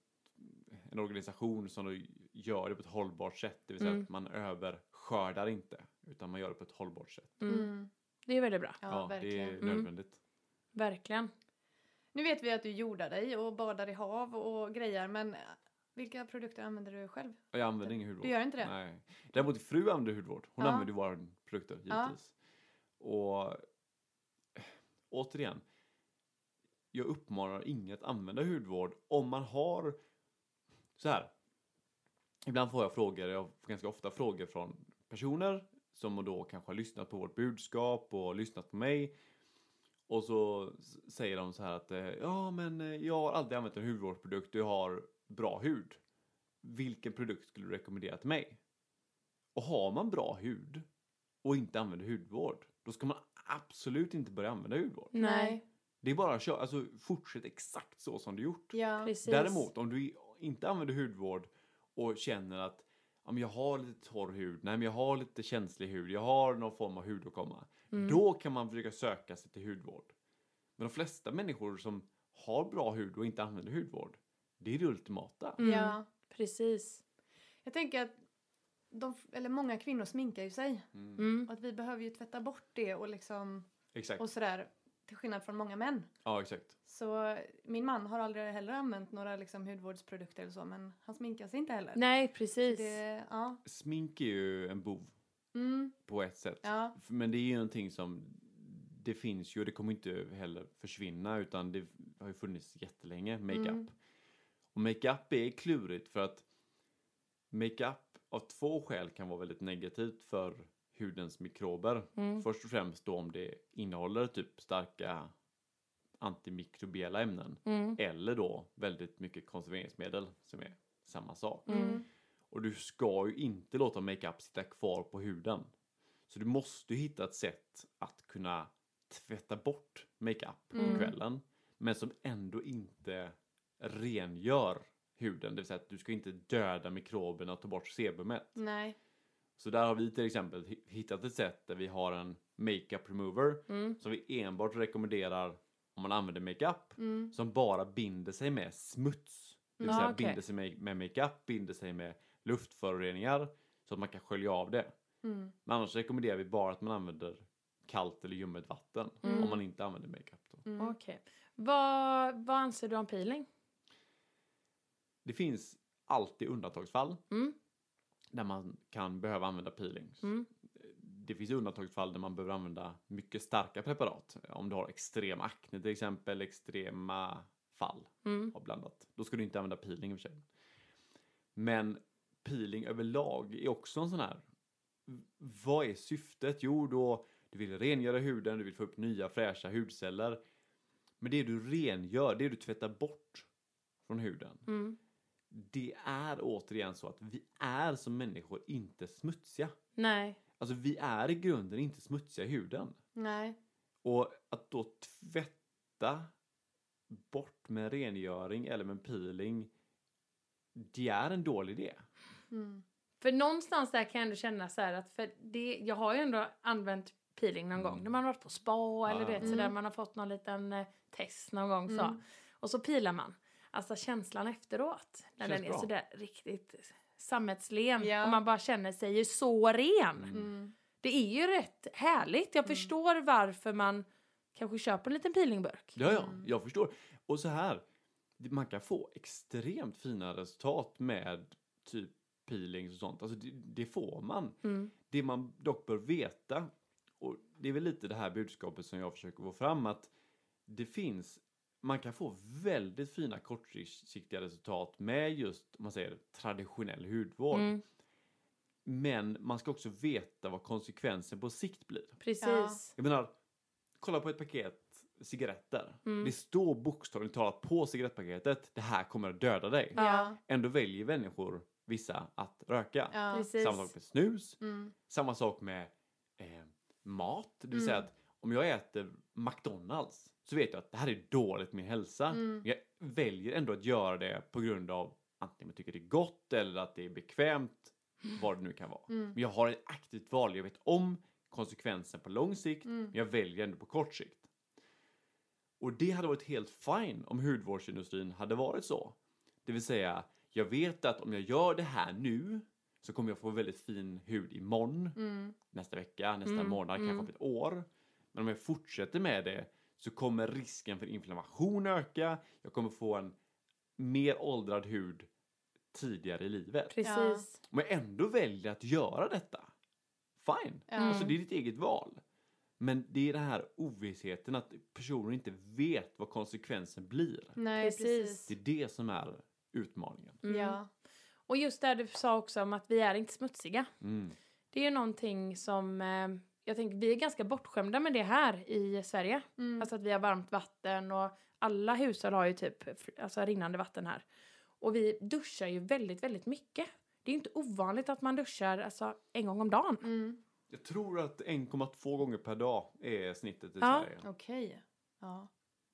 Speaker 3: en organisation som gör det på ett hållbart sätt. Det vill säga
Speaker 1: Mm.
Speaker 3: att man överskördar inte utan man gör det på ett hållbart sätt.
Speaker 1: Mm.
Speaker 4: Mm.
Speaker 1: Det är väldigt bra.
Speaker 4: Ja,
Speaker 3: det
Speaker 4: verkligen.
Speaker 3: är
Speaker 1: Mm.
Speaker 3: nödvändigt.
Speaker 1: Verkligen.
Speaker 4: Nu vet vi att du jordar dig och badar i hav och grejer, men vilka produkter använder du själv?
Speaker 3: Och Jag använder ingen hudvård.
Speaker 4: Du gör inte det?
Speaker 3: Nej. Däremot fru använder hudvård. Hon
Speaker 4: Ja.
Speaker 3: använder ju våra produkter
Speaker 4: Ja.
Speaker 3: givetvis. Och eh, återigen, jag uppmanar ingen att använda hudvård om man har så här. Ibland får jag frågor, jag får ganska ofta frågor från personer som då kanske har lyssnat på vårt budskap och lyssnat på mig. Och så säger de så här att eh, ja men eh, jag har aldrig använt en hudvårdsprodukt och jag har bra hud. Vilken produkt skulle du rekommendera till mig? Och har man bra hud och inte använder hudvård, då ska man absolut inte börja använda hudvård.
Speaker 1: Nej,
Speaker 3: Det är bara att köra, alltså fortsätt exakt så som du gjort.
Speaker 4: Ja.
Speaker 1: precis.
Speaker 3: Däremot om du inte använder hudvård och känner att ja, men jag har lite torr hud, nej men jag har lite känslig hud, jag har någon form av hudåkomma.
Speaker 1: Mm.
Speaker 3: Då kan man försöka söka sig till hudvård. Men de flesta människor som har bra hud och inte använder hudvård, det är det ultimata.
Speaker 1: Mm.
Speaker 4: ja.
Speaker 1: Precis.
Speaker 4: Jag tänker att de, eller många kvinnor sminkar ju sig.
Speaker 3: Mm.
Speaker 1: Mm.
Speaker 4: Och att vi behöver ju tvätta bort det och liksom
Speaker 3: Exakt.
Speaker 4: och sådär. Till skillnad från många män.
Speaker 3: Ja, exakt.
Speaker 4: Så min man har aldrig heller använt några liksom hudvårdsprodukter eller så men han sminkar sig inte heller.
Speaker 1: Nej, precis.
Speaker 4: Det, ja.
Speaker 3: Smink är ju en bov
Speaker 4: Mm,
Speaker 3: på ett sätt.
Speaker 4: ja.
Speaker 3: Men det är ju någonting som det finns ju och det kommer inte heller försvinna utan det har ju funnits jättelänge, makeup.
Speaker 4: Mm.
Speaker 3: Och makeup är klurigt för att makeup av två skäl kan vara väldigt negativt för hudens mikrober.
Speaker 1: Mm.
Speaker 3: Först och främst då om det innehåller typ starka antimikrobiella ämnen
Speaker 1: Mm.
Speaker 3: eller då väldigt mycket konserveringsmedel som är samma sak.
Speaker 1: Mm.
Speaker 3: Och du ska ju inte låta makeup sitta kvar på huden. Så du måste hitta ett sätt att kunna tvätta bort makeup
Speaker 1: Mm.
Speaker 3: på kvällen. Men som ändå inte rengör huden. Det vill säga att du ska inte döda mikroberna och ta bort sebumet.
Speaker 4: Nej.
Speaker 3: Så där har vi till exempel hi- hittat ett sätt där vi har en makeup remover
Speaker 1: Mm.
Speaker 3: som vi enbart rekommenderar om man använder makeup
Speaker 4: Mm.
Speaker 3: som bara binder sig med smuts Det vill
Speaker 1: Ja,
Speaker 3: säga
Speaker 1: okej.
Speaker 3: binder sig med, med makeup, binder sig med luftföroreningar så att man kan skölja av det.
Speaker 4: Mm.
Speaker 3: Men annars rekommenderar vi bara att man använder kallt eller ljummet vatten
Speaker 1: Mm.
Speaker 3: om man inte använder makeup.
Speaker 4: Mm.
Speaker 1: Okej. Vad, vad anser du om peeling?
Speaker 3: Det finns alltid undantagsfall
Speaker 1: Mm.
Speaker 3: Där man kan behöva använda peeling.
Speaker 1: Mm.
Speaker 3: Det finns undantagsfall där man behöver använda mycket starka preparat. Om du har extrem akne till exempel, extrema fall
Speaker 1: Mm.
Speaker 3: av blandat. Då ska du inte använda peeling i och för sig. Men peeling överlag är också en sån här. Vad är syftet? Jo, då du vill rengöra huden, du vill få upp nya fräscha hudceller. Men det du rengör, det du tvättar bort från huden.
Speaker 1: Mm.
Speaker 3: Det är återigen så att vi är som människor inte smutsiga.
Speaker 1: Nej.
Speaker 3: Alltså vi är i grunden inte smutsiga i huden.
Speaker 4: Nej.
Speaker 3: Och att då tvätta bort med rengöring eller med peeling, det är en dålig idé.
Speaker 4: Mm.
Speaker 1: För någonstans där kan jag ändå känna så här att för det, jag har ju ändå använt peeling någon
Speaker 3: Mm.
Speaker 1: gång när man har varit på spa eller
Speaker 3: Ja.
Speaker 1: du vet
Speaker 4: Mm.
Speaker 1: sådär man har fått någon liten eh, test någon gång så.
Speaker 4: Mm.
Speaker 1: Och så pilar man. Alltså känslan efteråt när
Speaker 3: Känns
Speaker 1: den är
Speaker 3: bra.
Speaker 1: sådär riktigt sammetslen
Speaker 4: Ja.
Speaker 1: och man bara känner sig ju så ren.
Speaker 4: Mm.
Speaker 1: Det är ju rätt härligt. Jag
Speaker 4: Mm.
Speaker 1: förstår varför man kanske köper en liten peelingburk.
Speaker 3: Ja, ja,
Speaker 4: Mm.
Speaker 3: jag förstår. Och så här, man kan få extremt fina resultat med typ peelings och sånt. Alltså det, det får man.
Speaker 1: Mm.
Speaker 3: Det man dock bör veta, och det är väl lite det här budskapet som jag försöker få fram, att det finns, man kan få väldigt fina kortsiktiga resultat med just, om man säger traditionell hudvård.
Speaker 1: Mm.
Speaker 3: Men man ska också veta vad konsekvensen på sikt blir.
Speaker 1: Precis.
Speaker 3: Jag menar, kolla på ett paket cigaretter.
Speaker 1: Mm.
Speaker 3: Det står bokstavligt talat på cigarettpaketet, det här kommer att döda dig.
Speaker 1: Ja.
Speaker 3: Ändå väljer människor, vissa, att röka.
Speaker 4: Ja.
Speaker 3: Samma sak med snus,
Speaker 4: Mm.
Speaker 3: samma sak med eh, mat. Det vill säga
Speaker 4: Mm.
Speaker 3: att om jag äter McDonalds så vet jag att det här är dåligt med hälsa.
Speaker 4: Mm.
Speaker 3: Jag väljer ändå att göra det på grund av antingen jag tycker det är gott eller att det är bekvämt. Vad det nu kan vara.
Speaker 4: Mm.
Speaker 3: Men jag har ett aktivt val. Jag vet om konsekvensen på lång sikt.
Speaker 4: Mm.
Speaker 3: Men jag väljer ändå på kort sikt. Och det hade varit helt fine om hudvårdsindustrin hade varit så. Det vill säga, jag vet att om jag gör det här nu så kommer jag få väldigt fin hud imorgon,
Speaker 4: Mm.
Speaker 3: nästa vecka, nästa
Speaker 1: Mm,
Speaker 3: månad, kanske
Speaker 1: mm.
Speaker 3: om ett år. Men om jag fortsätter med det så kommer risken för inflammation öka. Jag kommer få en mer åldrad hud tidigare i livet.
Speaker 1: Precis.
Speaker 3: Om jag ändå väljer att göra detta, fine.
Speaker 4: Ja.
Speaker 3: Alltså det är ditt eget val. Men det är den här ovissheten att personer inte vet vad konsekvensen blir.
Speaker 4: Nej,
Speaker 1: Precis.
Speaker 4: precis.
Speaker 3: Det är det som är utmaningen.
Speaker 1: Mm.
Speaker 4: Ja.
Speaker 1: Och just det du sa också om att vi är inte smutsiga.
Speaker 3: Mm.
Speaker 1: Det är ju någonting som eh, jag tänker vi är ganska bortskämda med det här i Sverige.
Speaker 4: Mm.
Speaker 1: Alltså att vi har varmt vatten och alla hushåll har ju typ alltså rinnande vatten här. Och vi duschar ju väldigt, väldigt mycket. Det är ju inte ovanligt att man duschar alltså, en gång om dagen.
Speaker 4: Mm.
Speaker 3: Jag tror att 1,2 gånger per dag är snittet i
Speaker 1: Ja.
Speaker 3: Sverige.
Speaker 4: Okej. Ja.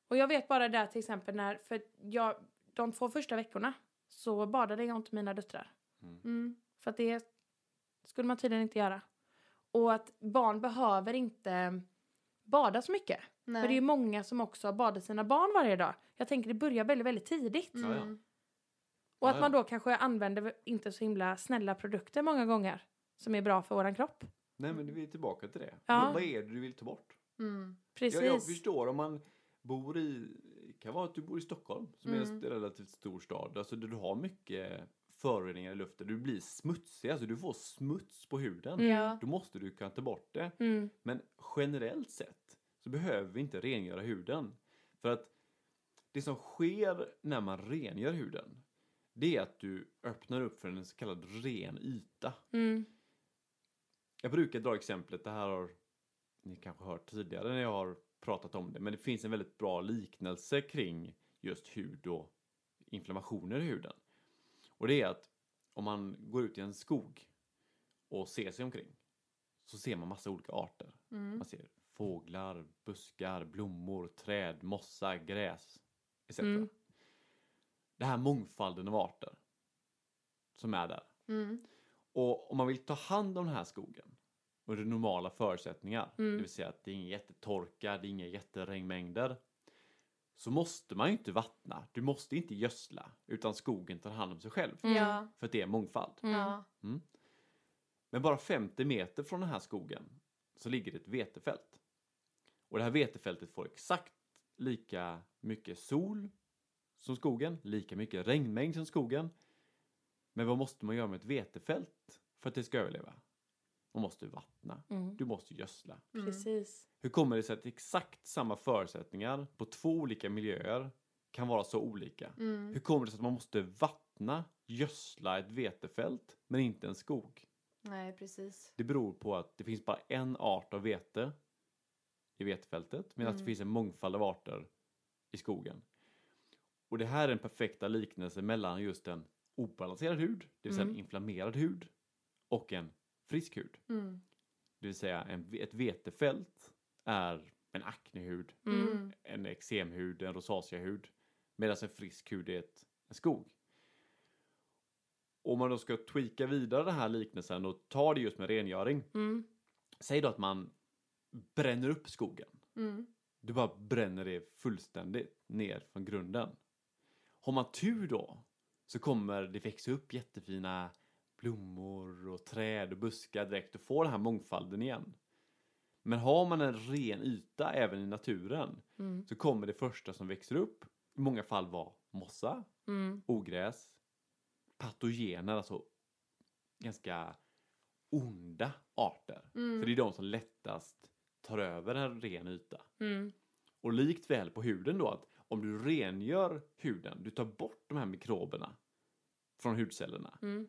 Speaker 1: Och jag vet bara där till exempel när, för jag, de två första veckorna så badade jag inte mina döttrar.
Speaker 4: Mm.
Speaker 1: För att det skulle man tydligen inte göra. Och att barn behöver inte bada så mycket.
Speaker 4: Nej.
Speaker 1: För det är ju många som också badar sina barn varje dag. Jag tänker det börjar väldigt, väldigt tidigt.
Speaker 4: Mm.
Speaker 1: Och att man då kanske använder inte så himla snälla produkter många gånger. Som är bra för våran kropp.
Speaker 3: Nej men vi är tillbaka till det.
Speaker 1: Ja.
Speaker 3: Vad, vad är det du vill ta bort?
Speaker 4: Mm.
Speaker 1: Precis.
Speaker 3: Jag, jag förstår om man bor i, kan vara att du bor i Stockholm som är
Speaker 4: Mm.
Speaker 3: en relativt stor stad, alltså där du har mycket föroreningar i luften, du blir smutsig, alltså du får smuts på huden.
Speaker 1: Mm.
Speaker 4: Ja.
Speaker 3: Då måste du kunna ta bort det.
Speaker 1: Mm.
Speaker 3: Men generellt sett så behöver vi inte rengöra huden. För att det som sker när man rengör huden, det är att du öppnar upp för en så kallad ren yta.
Speaker 1: Mm.
Speaker 3: Jag brukar dra exemplet, det här har ni kanske hört tidigare när jag har pratat om det, men det finns en väldigt bra liknelse kring just hud och inflammationer i huden. Och det är att om man går ut i en skog och ser sig omkring så ser man massa olika arter.
Speaker 4: Mm.
Speaker 3: Man ser fåglar, buskar, blommor, träd, mossa, gräs etc.
Speaker 1: Mm.
Speaker 3: Det här mångfalden av arter som är där.
Speaker 4: Mm.
Speaker 3: Och om man vill ta hand om den här skogen under normala förutsättningar,
Speaker 1: Mm.
Speaker 3: det vill säga att det är ingen jättetorka, det är inga jätteregnmängder, så måste man ju inte vattna. Du måste inte gödsla utan skogen tar hand om sig själv.
Speaker 1: Mm.
Speaker 3: För att det är mångfald.
Speaker 1: Mm.
Speaker 4: Ja.
Speaker 3: Men bara 50 meter från den här skogen så ligger det ett vetefält. Och det här vetefältet får exakt lika mycket sol som skogen, lika mycket regnmängd som skogen. Men vad måste man göra med ett vetefält för att det ska överleva? Man måste vattna,
Speaker 1: Mm.
Speaker 3: du måste gödsla.
Speaker 4: Mm.
Speaker 1: Precis.
Speaker 3: Hur kommer det sig att exakt samma förutsättningar på två olika miljöer kan vara så olika?
Speaker 4: Mm.
Speaker 3: Hur kommer det sig att man måste vattna, gödsla ett vetefält men inte en skog?
Speaker 4: Nej, precis.
Speaker 3: Det beror på att det finns bara en art av vete i vetefältet medan det
Speaker 4: Mm.
Speaker 3: finns en mångfald av arter i skogen. Och det här är den perfekta liknelsen mellan just en obalanserad hud, det vill säga
Speaker 1: Mm.
Speaker 3: en inflammerad hud, och en frisk hud.
Speaker 4: Mm.
Speaker 3: Det vill säga en, ett vetefält är en aknehud,
Speaker 1: Mm.
Speaker 3: En eksemhud, en rosaceahud, medan en frisk hud är ett, en skog. Om man då ska tweaka vidare den här liknelsen och ta det just med rengöring.
Speaker 1: Mm.
Speaker 3: Säg då att man bränner upp skogen.
Speaker 4: Mm.
Speaker 3: Du bara bränner det fullständigt ner från grunden. Har man tur då så kommer det växa upp jättefina blommor och träd och buskar direkt och får den här mångfalden igen. Men har man en ren yta även i naturen
Speaker 1: Mm.
Speaker 3: så kommer det första som växer upp i många fall vara mossa,
Speaker 1: Mm.
Speaker 3: ogräs, patogener, alltså ganska onda arter.
Speaker 4: Mm.
Speaker 3: För det är de som lättast tar över en ren yta.
Speaker 1: Mm.
Speaker 3: Och likt väl på huden då att om du rengör huden, du tar bort de här mikroberna från hudcellerna.
Speaker 1: Mm.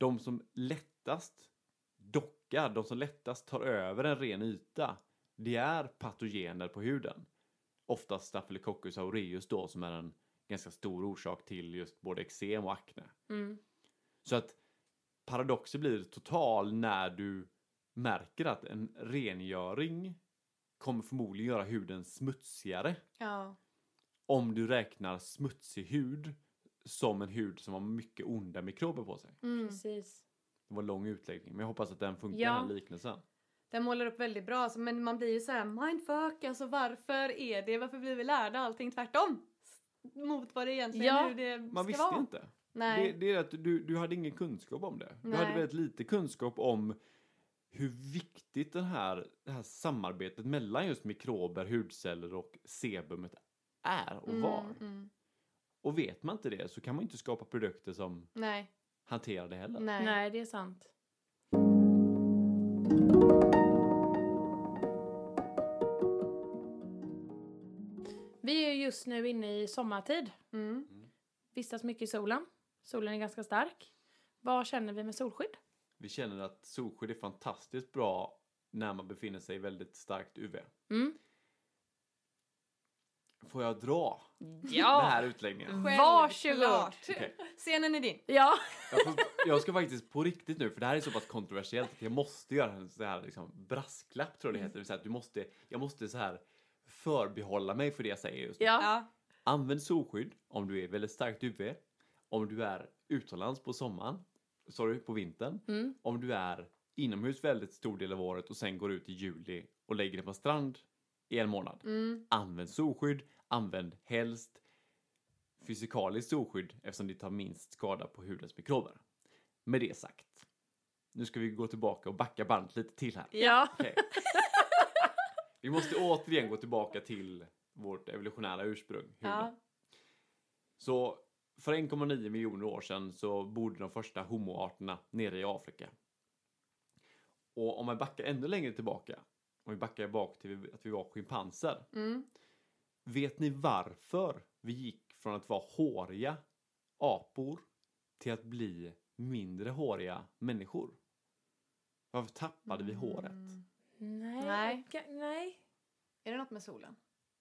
Speaker 3: De som lättast dockar, de som lättast tar över en ren yta, det är patogener på huden. Oftast Staphylococcus aureus då som är en ganska stor orsak till just både eksem och akne.
Speaker 1: Mm.
Speaker 3: Så att paradoxen blir total när du märker att en rengöring kommer förmodligen göra huden smutsigare
Speaker 4: Ja.
Speaker 3: om du räknar smutsig hud som en hud som har mycket onda mikrober på sig.
Speaker 4: Mm.
Speaker 1: Precis.
Speaker 3: Det var en lång utläggning men jag hoppas att den funkar
Speaker 1: Ja.
Speaker 3: den här liknelsen.
Speaker 4: Den målar upp väldigt bra, alltså, men man blir ju så här mindfuck, alltså varför är det, varför blir vi lärda allting tvärtom? Mot vad det egentligen
Speaker 1: Ja,
Speaker 4: hur det
Speaker 3: Man
Speaker 4: ska
Speaker 3: visste
Speaker 4: vara.
Speaker 3: inte.
Speaker 4: Nej.
Speaker 3: Det, det är att du, du hade ingen kunskap om det. Du
Speaker 4: Nej.
Speaker 3: hade väldigt lite kunskap om hur viktigt den här, det här samarbetet mellan just mikrober, hudceller och sebumet är och
Speaker 4: Mm,
Speaker 3: var.
Speaker 4: mm.
Speaker 3: Och vet man inte det så kan man inte skapa produkter som
Speaker 4: Nej.
Speaker 3: hanterar det heller.
Speaker 4: Nej.
Speaker 1: Nej, det är sant. Vi är just nu inne i sommartid.
Speaker 4: Mm.
Speaker 1: Vistas mycket i solen. Solen är ganska stark. Vad känner vi med solskydd?
Speaker 3: Vi känner att solskydd är fantastiskt bra när man befinner sig i väldigt starkt UV.
Speaker 1: Mm.
Speaker 3: Får jag dra den
Speaker 1: Ja!
Speaker 3: här utläggningen?
Speaker 1: Varsågod.
Speaker 4: Självklart.
Speaker 3: Okej.
Speaker 4: Scenen är din.
Speaker 1: Ja!
Speaker 3: Jag, får, jag ska faktiskt på riktigt nu, för det här är så pass kontroversiellt att jag måste göra en sån här liksom, brasklapp tror jag det heter. Säga att du måste, jag måste så här förbehålla mig för det jag säger just nu.
Speaker 1: Ja.
Speaker 3: Använd solskydd om du är väldigt starkt UV. Om du är utomlands på sommaren, sorry, på vintern.
Speaker 1: Mm.
Speaker 3: Om du är inomhus väldigt stor del av året och sen går ut i juli och lägger dig på strand i en månad.
Speaker 4: Mm.
Speaker 3: Använd solskydd, använd helst fysikaliskt solskydd eftersom det tar minst skada på hudens mikrober. Med det sagt, nu ska vi gå tillbaka och backa bandet lite till här.
Speaker 1: Ja.
Speaker 3: Okej. Vi måste återigen gå tillbaka till vårt evolutionära ursprung, huden.
Speaker 4: Ja.
Speaker 3: Så för 1,9 miljoner år sedan så bodde de första homoarterna nere i Afrika. Och om man backar ännu längre tillbaka, om vi backar bak till att vi var schimpanser.
Speaker 4: Mm.
Speaker 3: Vet ni varför vi gick från att vara håriga apor till att bli mindre håriga människor? Varför tappade vi håret?
Speaker 4: Mm.
Speaker 1: Nej.
Speaker 4: Nej.
Speaker 1: Ga- Nej.
Speaker 4: Är det något med solen?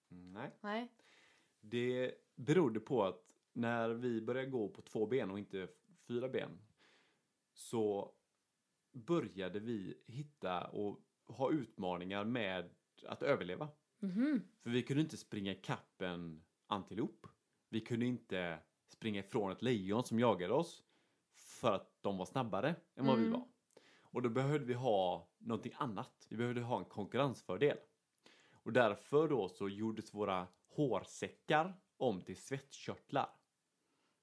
Speaker 3: Nej.
Speaker 4: Nej.
Speaker 3: Det berodde på att när vi började gå på två ben och inte fyra ben så började vi hitta och ha utmaningar med att överleva.
Speaker 1: Mhm.
Speaker 3: För vi kunde inte springa ikapp en antilop. Vi kunde inte springa ifrån ett lejon som jagade oss för att de var snabbare än vad vi
Speaker 4: Mm.
Speaker 3: var. Och då behövde vi ha någonting annat. Vi behövde ha en konkurrensfördel. Och därför då så gjordes våra hårsäckar om till svettkörtlar.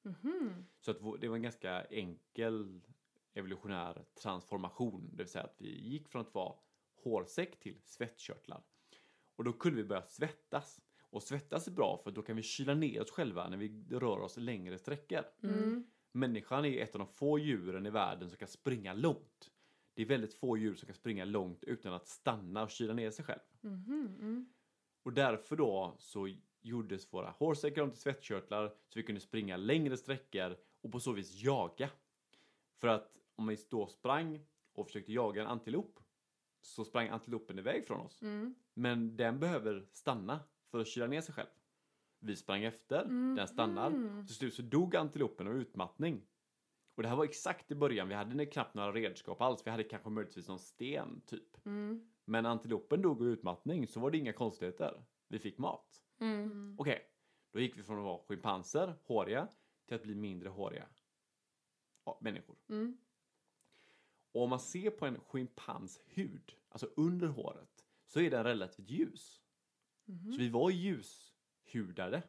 Speaker 4: Mhm.
Speaker 3: Så att det var en ganska enkel evolutionär transformation. Det vill säga att vi gick från att vara hårsäck till svettkörtlar. Och då kunde vi börja svettas. Och svettas är bra för då kan vi kyla ner oss själva när vi rör oss längre sträckor.
Speaker 4: Mm.
Speaker 3: Människan är ett av de få djuren i världen som kan springa långt. Det är väldigt få djur som kan springa långt utan att stanna och kyla ner sig själv.
Speaker 4: Mhm. Mm.
Speaker 3: Och därför då så gjordes våra hårsäckar om till svettkörtlar så vi kunde springa längre sträckor och på så vis jaga. För att om vi då sprang och försökte jaga en antilop så sprang antilopen iväg från oss.
Speaker 4: Mm.
Speaker 3: Men den behöver stanna för att kyla ner sig själv. Vi sprang efter,
Speaker 4: Mm.
Speaker 3: den stannar. Till slut så dog antilopen av utmattning. Och det här var exakt i början, vi hade knappt några redskap alls. Vi hade kanske möjligtvis någon sten typ.
Speaker 4: Mm.
Speaker 3: Men antilopen dog av utmattning så var det inga konstigheter. Vi fick mat.
Speaker 1: Mm.
Speaker 3: Okej, då gick vi från att vara schimpanser, håriga, till att bli mindre håriga ja, människor.
Speaker 4: Mm.
Speaker 3: Och om man ser på en schimpans hud, alltså under håret, så är den relativt ljus.
Speaker 4: Mhm.
Speaker 3: Så vi var ljushudade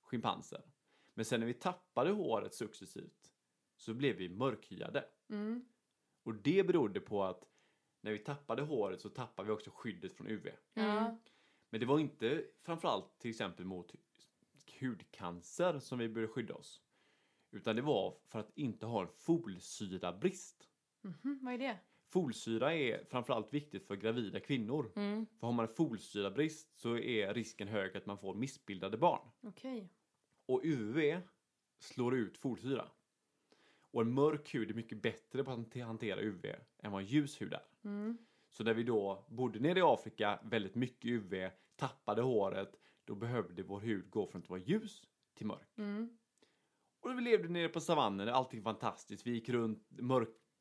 Speaker 3: schimpanser. Men sen när vi tappade håret successivt så blev vi mörkhyade.
Speaker 4: Mm.
Speaker 3: Och det berodde på att när vi tappade håret så tappade vi också skyddet från UV.
Speaker 4: Ja.
Speaker 3: Men det var inte framförallt till exempel mot hudcancer som vi började skydda oss. Utan det var för att inte ha en folsyrabrist.
Speaker 4: Mhm. Vad är det?
Speaker 3: Folsyra är framförallt viktigt för gravida kvinnor.
Speaker 1: Mm.
Speaker 3: För har man en folsyrabrist så är risken hög att man får missbildade barn.
Speaker 4: Okej.
Speaker 3: Och UV slår ut folsyra. Och en mörk hud är mycket bättre på att hante- hantera UV än vad en ljus hud är.
Speaker 4: Mm.
Speaker 3: Så när vi då bodde nere i Afrika, väldigt mycket UV, tappade håret, då behövde vår hud gå från att vara ljus till mörk.
Speaker 4: Mm.
Speaker 3: Och vi levde nere på savannen, allting fantastiskt. Vi gick runt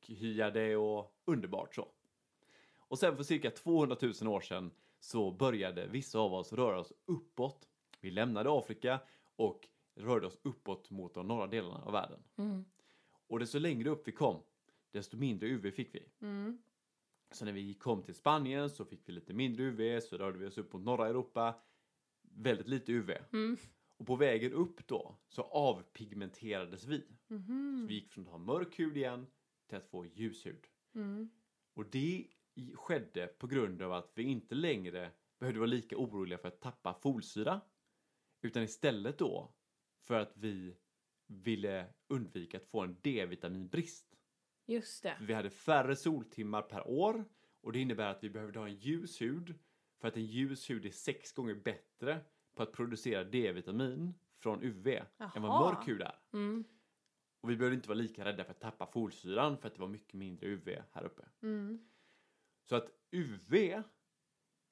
Speaker 3: mörkhyade och underbart så. Och sen för cirka 200 000 år sedan så började vissa av oss röra oss uppåt. Vi lämnade Afrika och rörde oss uppåt mot de norra delarna av världen.
Speaker 1: Mm.
Speaker 3: Och desto längre upp vi kom, desto mindre UV fick vi.
Speaker 4: Mm.
Speaker 3: Så när vi kom till Spanien så fick vi lite mindre UV, så rörde vi oss upp mot norra Europa. Väldigt lite UV.
Speaker 1: Mm.
Speaker 3: Och på vägen upp då så avpigmenterades vi. Så
Speaker 4: Mhm.
Speaker 3: vi gick från att ha mörk hud igen till att få ljus hud.
Speaker 4: Mm.
Speaker 3: Och det skedde på grund av att vi inte längre behövde vara lika oroliga för att tappa folsyra. Utan istället då för att vi ville undvika att få en D-vitaminbrist.
Speaker 1: Just det.
Speaker 3: Vi hade färre soltimmar per år och det innebär att vi behövde ha en ljus hud för att en ljus hud är sex gånger bättre på att producera D-vitamin från UV än vad mörk hud är.
Speaker 1: Mm.
Speaker 3: Och vi behövde inte vara lika rädda för att tappa folsyran för att det var mycket mindre UV här uppe.
Speaker 4: Mm.
Speaker 3: Så att UV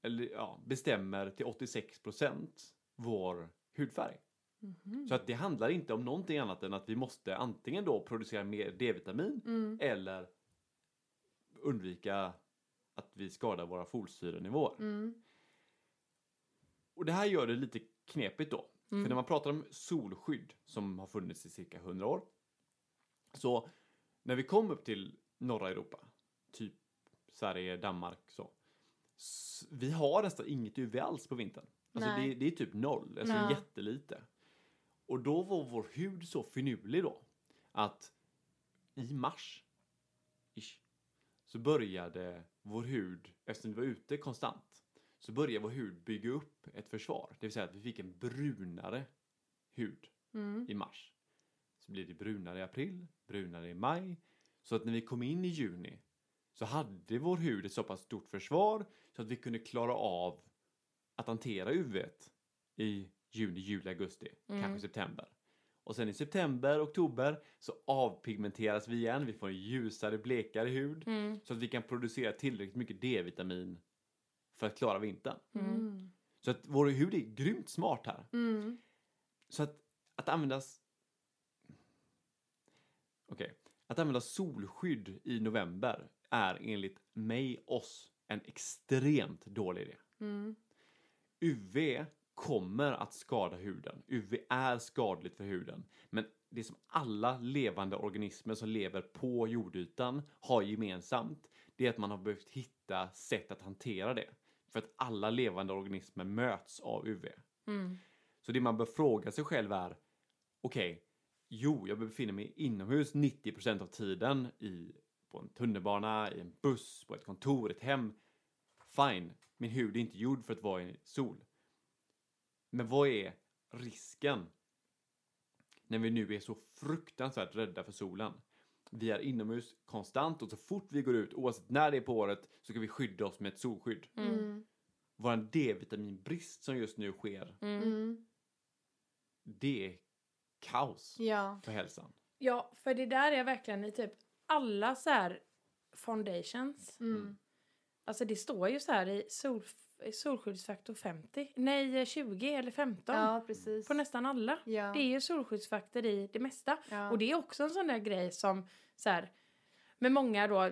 Speaker 3: eller, ja, bestämmer till 86% vår hudfärg.
Speaker 4: Mhm.
Speaker 3: Så att det handlar inte om någonting annat än att vi måste antingen då producera mer D-vitamin
Speaker 4: Mm.
Speaker 3: eller undvika att vi skadar våra folsyrenivåer.
Speaker 4: Mm.
Speaker 3: Och det här gör det lite knepigt då.
Speaker 1: Mm.
Speaker 3: För när man pratar om solskydd som har funnits i cirka 100 år. Så när vi kom upp till norra Europa, typ Sverige, Danmark så. Vi har nästan inget UV alls på vintern. Alltså
Speaker 4: Nej.
Speaker 3: det, det är typ noll, alltså
Speaker 4: Ja.
Speaker 3: jättelite. Och då var vår hud så finurlig då att i mars ish, så började vår hud, eftersom vi var ute konstant, så började vår hud bygga upp ett försvar. Det vill säga att vi fick en brunare hud
Speaker 4: Mm.
Speaker 3: i mars. Blev det brunare i april, brunare i maj. Så att när vi kom in i juni så hade vår hud ett så pass stort försvar så att vi kunde klara av att hantera UV i juni, juli, augusti,
Speaker 1: Mm.
Speaker 3: kanske september. Och sen i september, oktober så avpigmenteras vi igen. Vi får en ljusare, blekare hud
Speaker 1: Mm.
Speaker 3: så att vi kan producera tillräckligt mycket D-vitamin för att klara vintern.
Speaker 4: Mm.
Speaker 3: Så att vår hud är grymt smart här.
Speaker 4: Mm.
Speaker 3: Så att, att användas... Okej. Att använda solskydd i november är enligt mig, oss, en extremt dålig idé.
Speaker 4: Mm.
Speaker 3: UV kommer att skada huden. UV är skadligt för huden. Men det som alla levande organismer som lever på jordytan har gemensamt, det är att man har behövt hitta sätt att hantera det. För att alla levande organismer möts av UV.
Speaker 1: Mm.
Speaker 3: Så det man bör fråga sig själv är, okej, jo, jag befinner mig inomhus 90% av tiden i, på en tunnelbana, i en buss, på ett kontor, ett hem. Fine, min hud är inte gjord för att vara i sol. Men vad är risken när vi nu är så fruktansvärt rädda för solen? Vi är inomhus konstant och så fort vi går ut, oavsett när det är på året, så ska vi skydda oss med ett solskydd.
Speaker 1: Mm.
Speaker 4: Mm.
Speaker 3: Vår D-vitaminbrist som just nu sker,
Speaker 1: Mm.
Speaker 4: Mm.
Speaker 3: det är kaos
Speaker 4: Ja.
Speaker 3: för hälsan.
Speaker 1: Ja, för det där är verkligen i typ alla så här foundations.
Speaker 4: Mm.
Speaker 1: Alltså det står ju så här i sol, solskyddsfaktor 50. Nej, 20 eller 15.
Speaker 4: Ja, precis.
Speaker 1: På nästan alla.
Speaker 4: Ja.
Speaker 1: Det är ju solskyddsfaktor i det mesta.
Speaker 4: ja.
Speaker 1: Och det är också en sån där grej som så här, med många då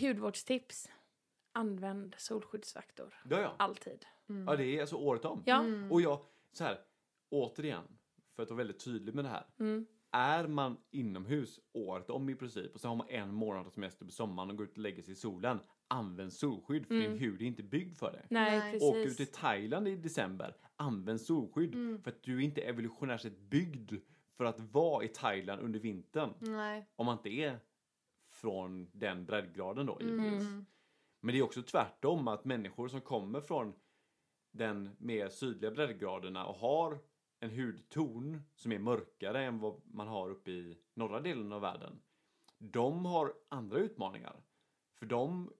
Speaker 1: hudvårdstips. Använd solskyddsfaktor.
Speaker 3: Ja, ja.
Speaker 1: Alltid.
Speaker 4: Mm.
Speaker 3: ja det är alltså året om.
Speaker 1: Ja.
Speaker 4: Mm.
Speaker 3: Och jag, så här, återigen, för att vara väldigt tydlig med det här.
Speaker 1: Mm.
Speaker 3: Är man inomhus året om i princip och så har man en månad semester på sommaren och går ut och lägger sig i solen. Använd solskydd för
Speaker 1: Mm.
Speaker 3: din hud är inte byggd för det.
Speaker 1: Nej,
Speaker 4: Nej.
Speaker 1: precis.
Speaker 3: Åk ut till Thailand i december, använd solskydd.
Speaker 4: Mm.
Speaker 3: För att du är inte evolutionärt sett byggd för att vara i Thailand under vintern.
Speaker 4: Nej.
Speaker 3: Om man inte är från den breddgraden då givetvis.
Speaker 4: Mm.
Speaker 3: Men det är också tvärtom att människor som kommer från den mer sydliga breddgraderna och har en hudton som är mörkare än vad man har uppe i norra delen av världen. De har andra utmaningar. För de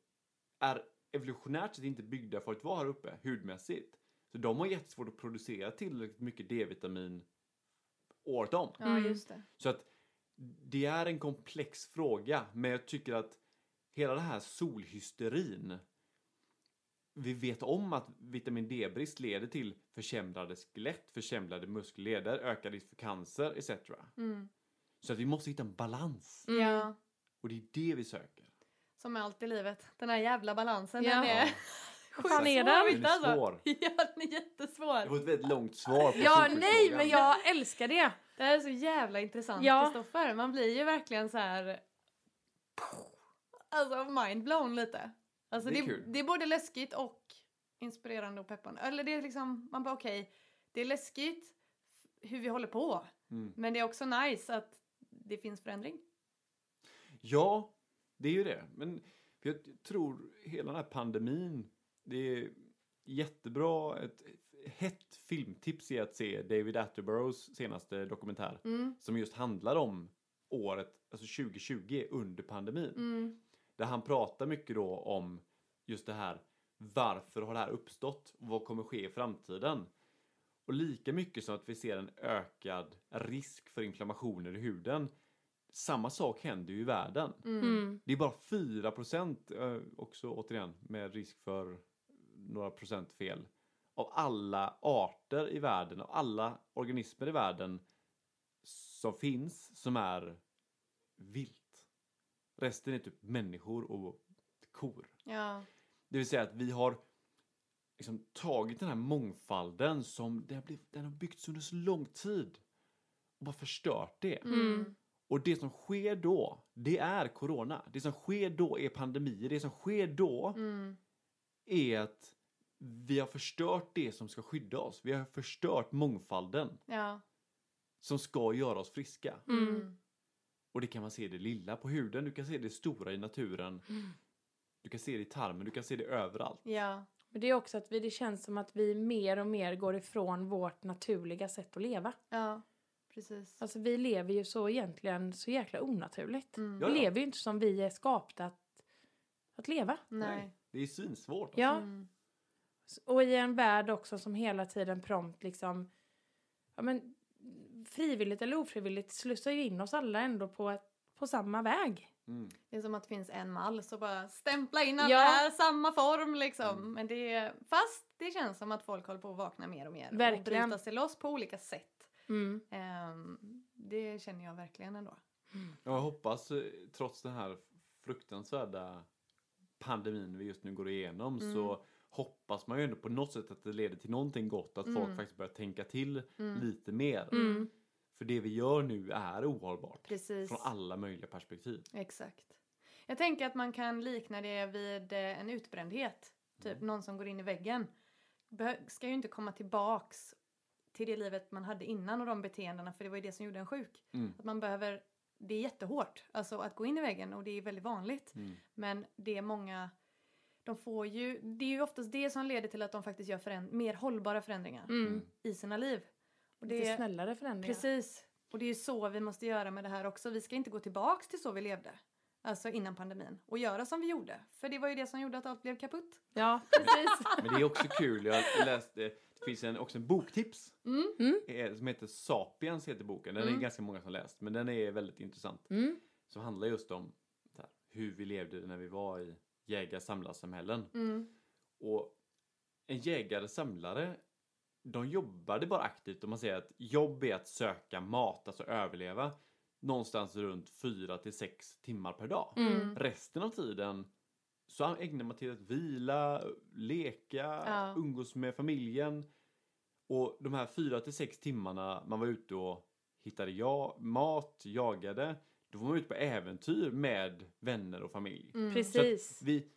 Speaker 3: är evolutionärt sett inte byggda för att vara här uppe hudmässigt. Så de har jättesvårt att producera tillräckligt mycket D-vitamin året om.
Speaker 4: Ja,
Speaker 1: Mm.
Speaker 4: just det.
Speaker 3: Så att det är en komplex fråga, men jag tycker att hela den här solhysterin vi vet om att vitamin D-brist leder till försämrade skelett, försämrade muskelleder, ökad risk för cancer etc.
Speaker 4: Mm.
Speaker 3: Så att vi måste hitta en balans.
Speaker 1: Mm.
Speaker 4: Ja.
Speaker 3: Och det är det vi söker.
Speaker 4: Som med allt i livet. Den här jävla balansen,
Speaker 1: Ja.
Speaker 4: den är
Speaker 1: Vad fan är den?
Speaker 3: Den är svår. *laughs*
Speaker 4: Ja, den är jättesvår.
Speaker 3: Det var ett väldigt långt svar på
Speaker 1: Ja, nej, men jag älskar det.
Speaker 4: Det här är så jävla intressant,
Speaker 1: Ja.
Speaker 4: Kristoffer. Man blir ju verkligen så här... *laughs* Alltså mindblown lite. Alltså
Speaker 3: Det är
Speaker 4: det, det är både läskigt och inspirerande och peppande. Eller det är liksom, man bara okej, det är läskigt hur vi håller på.
Speaker 3: Mm.
Speaker 4: Men det är också nice att det finns förändring.
Speaker 3: Ja, det är ju det. Men jag tror hela den här pandemin, det är jättebra. Ett hett filmtips är att se David Attenboroughs senaste dokumentär
Speaker 4: Mm.
Speaker 3: som just handlar om året, alltså 2020 under pandemin.
Speaker 4: Mm.
Speaker 3: Där han pratar mycket då om just det här, varför har det här uppstått och vad kommer ske i framtiden? Och lika mycket som att vi ser en ökad risk för inflammationer i huden, samma sak händer ju i världen.
Speaker 4: Mm.
Speaker 3: Det är bara 4 procent, eh, också återigen med risk för några procent fel, av alla arter i världen, av alla organismer i världen som finns som är vilt. Resten är typ människor och kor.
Speaker 4: Ja.
Speaker 3: Det vill säga att vi har liksom tagit den här mångfalden som den har, blivit, den har byggts under så lång tid och bara förstört det.
Speaker 4: Mm.
Speaker 3: Och det som sker då, det är corona. Det som sker då är pandemier. Det som sker då
Speaker 4: Mm.
Speaker 3: är att vi har förstört det som ska skydda oss. Vi har förstört mångfalden
Speaker 4: Ja.
Speaker 3: som ska göra oss friska.
Speaker 1: Mm.
Speaker 3: Och det kan man se det lilla på huden, du kan se det stora i naturen.
Speaker 1: Mm.
Speaker 3: Du kan se det i tarmen, du kan se det överallt.
Speaker 4: Ja.
Speaker 1: Men det är också att vi, det känns som att vi mer och mer går ifrån vårt naturliga sätt att leva.
Speaker 4: Ja. Precis.
Speaker 1: Alltså vi lever ju så egentligen så jäkla onaturligt.
Speaker 4: Mm.
Speaker 1: Vi
Speaker 3: ja.
Speaker 1: lever ju inte som vi är skapta att, att leva.
Speaker 4: Nej.
Speaker 3: Det är svinsvårt. Alltså.
Speaker 1: Ja,
Speaker 4: Mm.
Speaker 1: och i en värld också som hela tiden prompt liksom, ja men frivilligt eller ofrivilligt slussar ju in oss alla ändå på, ett, på samma väg.
Speaker 3: Mm.
Speaker 4: Det är som att det finns en mall så bara stämpla in alla
Speaker 1: Ja.
Speaker 4: samma form liksom.
Speaker 3: Mm.
Speaker 4: Men det är, fast det känns som att folk håller på att vakna mer och mer. Och
Speaker 1: Verkligen.
Speaker 4: bryta sig loss på olika sätt.
Speaker 1: Mm.
Speaker 4: Ehm, det känner jag verkligen ändå.
Speaker 3: Jag hoppas, eh, trots den här fruktansvärda pandemin vi just nu går igenom,
Speaker 4: Mm.
Speaker 3: så hoppas man ju ändå på något sätt att det leder till någonting gott, att folk
Speaker 4: Mm.
Speaker 3: faktiskt börjar tänka till
Speaker 4: Mm.
Speaker 3: lite mer.
Speaker 1: Mm.
Speaker 3: För det vi gör nu är ohållbart.
Speaker 4: Precis.
Speaker 3: Från alla möjliga perspektiv.
Speaker 4: Exakt. Jag tänker att man kan likna det vid eh, en utbrändhet. Typ
Speaker 3: Mm.
Speaker 4: någon som går in i väggen. Ska ju inte komma tillbaks till det livet man hade innan och de beteendena för det var ju det som gjorde en sjuk.
Speaker 3: Mm.
Speaker 4: Att man behöver, det är jättehårt, alltså att gå in i väggen och det är väldigt vanligt.
Speaker 3: Mm.
Speaker 4: Men det är många, de får ju, det är ju oftast det som leder till att de faktiskt gör föränd- mer hållbara förändringar
Speaker 1: Mm.
Speaker 4: i sina liv. Och
Speaker 1: Lite
Speaker 4: det,
Speaker 1: snällare förändringar.
Speaker 4: precis. Och det är ju så vi måste göra med det här också. Vi ska inte gå tillbaks till så vi levde. Alltså innan pandemin. Och göra som vi gjorde. För det var ju det som gjorde att allt blev kaputt.
Speaker 1: Ja, *laughs* precis.
Speaker 3: Men det är också kul, jag *laughs* läste, det finns en, också en boktips
Speaker 4: Mm.
Speaker 3: eh, som heter Sapiens heter boken. Den är
Speaker 4: Mm.
Speaker 3: ganska många som läst men den är väldigt intressant.
Speaker 1: Mm.
Speaker 3: Som handlar just om här, hur vi levde när vi var i jägar-samlarsamhällen.
Speaker 4: Mm.
Speaker 3: Och en jägare-samlare, de jobbade bara aktivt. Om man säger att jobb är att söka mat, alltså överleva, någonstans runt 4 till 6 timmar per dag.
Speaker 1: Mm.
Speaker 3: Resten av tiden så ägnar man till att vila, leka,
Speaker 4: Ja.
Speaker 3: umgås med familjen. Och de här 4 till 6 timmarna man var ute och hittade ja, mat, jagade, då var man ute på äventyr med vänner och familj.
Speaker 4: Mm.
Speaker 1: Precis.
Speaker 3: Vi,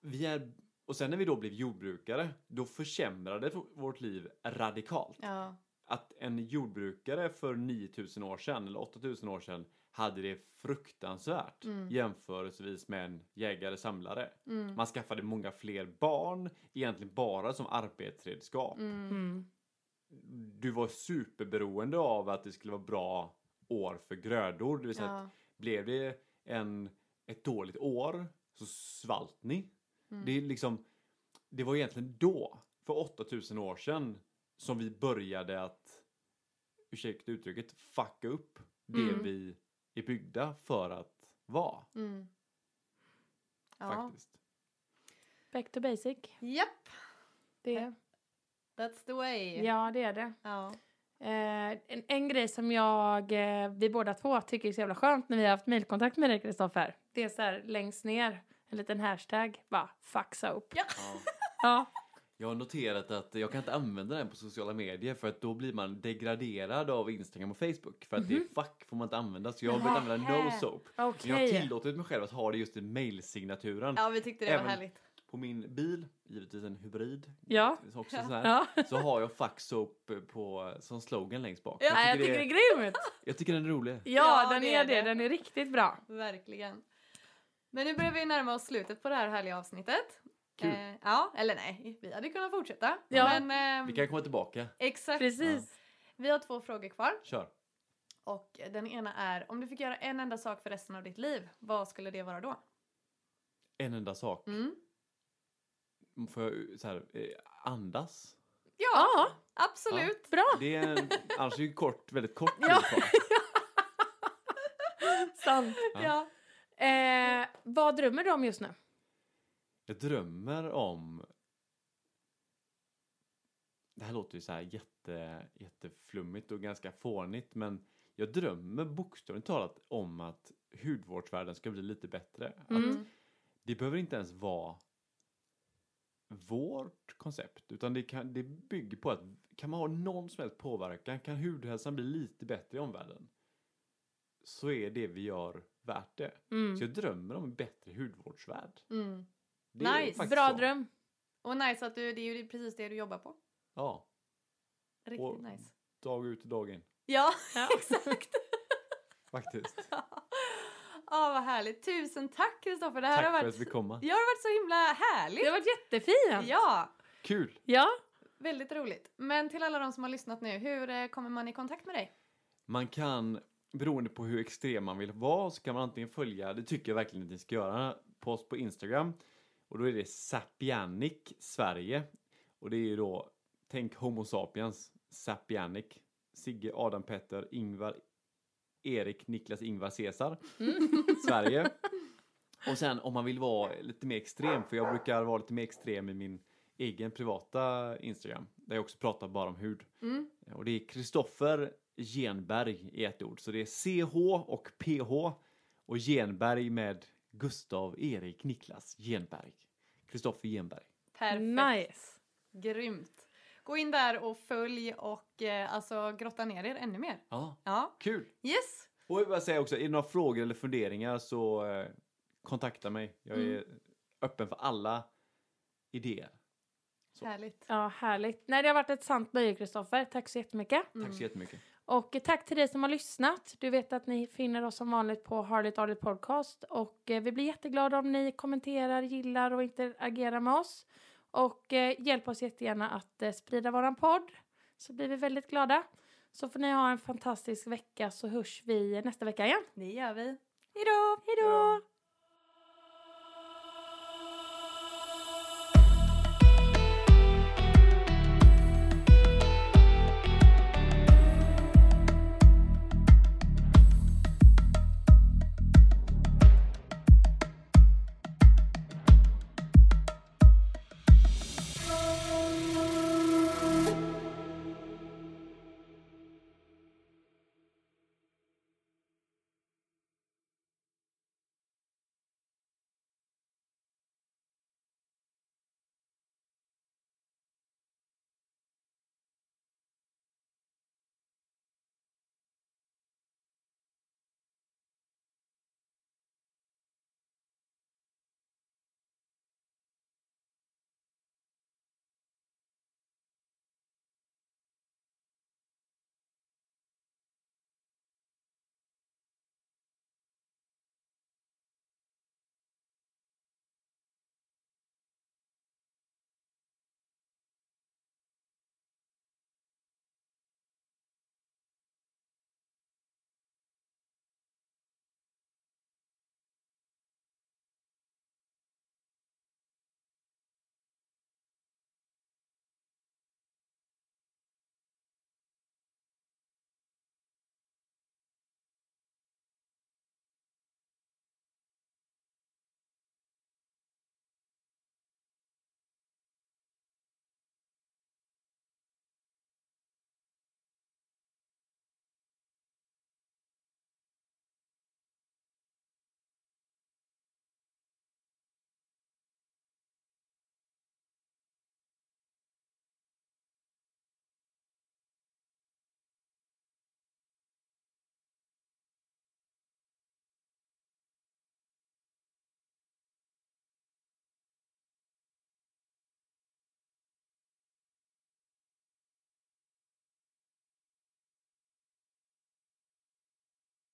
Speaker 3: vi är, och sen när vi då blev jordbrukare, då försämrade vårt liv radikalt.
Speaker 4: Ja.
Speaker 3: Att en jordbrukare för 9000 år sedan, eller 8000 år sedan, hade det fruktansvärt
Speaker 4: Mm.
Speaker 3: jämförelsevis med en jägare-samlare.
Speaker 4: Mm.
Speaker 3: Man skaffade många fler barn, egentligen bara som arbetsredskap.
Speaker 4: Mm.
Speaker 1: Mm.
Speaker 3: Du var superberoende av att det skulle vara bra år för grödor. Det vill säga att
Speaker 4: Ja.
Speaker 3: blev det en, ett dåligt år så svalt ni.
Speaker 4: Mm.
Speaker 3: Det, är liksom, det var egentligen då, för 8000 år sedan, som vi började att, ursäkta uttrycket, fucka upp det
Speaker 1: Mm.
Speaker 3: vi är byggda för att vara.
Speaker 4: Mm. Ja.
Speaker 3: Faktiskt.
Speaker 1: Back to basic.
Speaker 4: Japp,
Speaker 1: Det,
Speaker 4: that's the way.
Speaker 1: ja, det är det.
Speaker 4: Ja.
Speaker 1: Eh, en, en grej som jag, eh, vi båda två tycker är så jävla skönt när vi har haft mejlkontakt med dig Kristoffer. Det är så här längst ner, en liten hashtag, bara fuck soap.
Speaker 4: Ja.
Speaker 3: Ja. *laughs*
Speaker 1: Ja,
Speaker 3: Jag har noterat att jag kan inte använda den på sociala medier för att då blir man degraderad av Instagram och Facebook. För att det är fuck får man inte använda. Så jag har börjat använda no soap.
Speaker 1: okej.
Speaker 3: Men jag har tillåtit mig själv att ha det just i mailsignaturen.
Speaker 4: ja, vi tyckte det
Speaker 3: Även-
Speaker 4: var härligt.
Speaker 3: På min bil, givetvis en hybrid.
Speaker 1: Ja.
Speaker 3: så Också
Speaker 4: Ja.
Speaker 3: så, här,
Speaker 1: Ja.
Speaker 3: så har jag fuck soap på, som slogan längst bak.
Speaker 4: Ja,
Speaker 1: Nej, jag tycker det är grymt. *laughs*
Speaker 3: jag tycker den är rolig.
Speaker 1: Ja,
Speaker 4: Ja,
Speaker 1: den
Speaker 4: det
Speaker 1: är
Speaker 4: är
Speaker 1: det.
Speaker 4: det.
Speaker 1: Den är riktigt bra.
Speaker 4: Verkligen. Men nu börjar vi närma oss slutet på det här härliga avsnittet. Eh, ja, eller nej, vi hade kunnat fortsätta.
Speaker 1: Ja.
Speaker 4: Men, eh,
Speaker 3: Vi kan komma tillbaka.
Speaker 4: exakt.
Speaker 1: Precis.
Speaker 4: Vi har två frågor kvar.
Speaker 3: Kör.
Speaker 4: Och den ena är, om du fick göra en enda sak för resten av ditt liv, vad skulle det vara då?
Speaker 3: En enda sak.
Speaker 4: Mm.
Speaker 3: Får jag så här, eh, andas?
Speaker 4: Ja,
Speaker 1: Ja,
Speaker 4: absolut.
Speaker 1: bra.
Speaker 3: Det är en, annars är det ju kort, väldigt kort
Speaker 1: Ja. *laughs* Sant.
Speaker 3: Ja.
Speaker 4: Ja.
Speaker 1: Eh, vad drömmer du om just nu?
Speaker 3: Jag drömmer om... Det här låter ju så här jätte, jätteflummigt och ganska fånigt men jag drömmer bokstavligt talat om att hudvårdsvärlden ska bli lite bättre.
Speaker 1: Mm.
Speaker 3: Att det behöver inte ens vara vårt koncept utan det, kan, det bygger på att kan man ha någon som helst påverkan, kan hudhälsan bli lite bättre i omvärlden så är det vi gör värt det. Så
Speaker 1: Mm.
Speaker 3: jag drömmer om en bättre hudvårdsvärld.
Speaker 4: Mm. Nice.
Speaker 1: Bra
Speaker 3: så.
Speaker 1: dröm.
Speaker 4: Och nice att du, det är ju precis det du jobbar på.
Speaker 3: Ja,
Speaker 4: Riktigt
Speaker 3: Och-
Speaker 4: nice.
Speaker 3: dag ut och dag in.
Speaker 4: Ja,
Speaker 1: Ja. *laughs*
Speaker 4: exakt.
Speaker 3: Faktiskt. *laughs*
Speaker 4: Ja, vad härligt. Tusen tack Kristoffer. Det här
Speaker 3: Tack
Speaker 4: har
Speaker 3: för
Speaker 4: varit,
Speaker 3: att vi komma.
Speaker 4: det har varit så himla härligt.
Speaker 1: Det har varit jättefint.
Speaker 4: Ja,
Speaker 3: Kul!
Speaker 1: Ja.
Speaker 4: väldigt roligt. Men till alla de som har lyssnat nu, hur eh, kommer man i kontakt med dig?
Speaker 3: Man kan, beroende på hur extrem man vill vara, så kan man antingen följa, det tycker jag verkligen att ni ska göra, på oss på Instagram. Och då är det Sapianic Sverige. Och det är ju då, tänk Homo sapiens, Sapianic. Sigge, Adam, Petter, Ingvar, Erik, Niklas, Ingvar, Cesar. *laughs* Sverige. *laughs* Och sen om man vill vara lite mer extrem, för jag brukar vara lite mer extrem i min egen privata Instagram, där jag också pratar bara om hud.
Speaker 4: Mm.
Speaker 3: Och det är Kristoffer Genberg i ett ord. Så det är CH och PH och Genberg med Gustav Erik Niklas Genberg. Kristoffer Genberg.
Speaker 4: Perfekt.
Speaker 1: Nice.
Speaker 4: Grymt. Gå in där och följ och eh, alltså grotta ner er ännu mer.
Speaker 3: Ja,
Speaker 4: Ja,
Speaker 3: kul!
Speaker 4: yes.
Speaker 3: Och jag vill bara säga också, är det några frågor eller funderingar så eh, kontakta mig. Jag är öppen för alla idéer. Så.
Speaker 4: Härligt.
Speaker 1: Ja, härligt. Nej, det har varit ett sant nöje, Kristoffer. Tack så jättemycket.
Speaker 3: Tack så jättemycket.
Speaker 1: Och eh, tack till dig som har lyssnat. Du vet att ni finner oss som vanligt på Harligt Arligt Podcast. Och eh, vi blir jätteglada om ni kommenterar, gillar och interagerar med oss. Och eh, hjälp oss jättegärna att eh, sprida våran podd. Så blir vi väldigt glada. Så får ni ha en fantastisk vecka så hörs vi nästa vecka igen.
Speaker 4: Det gör vi.
Speaker 1: Hej då! Hej då!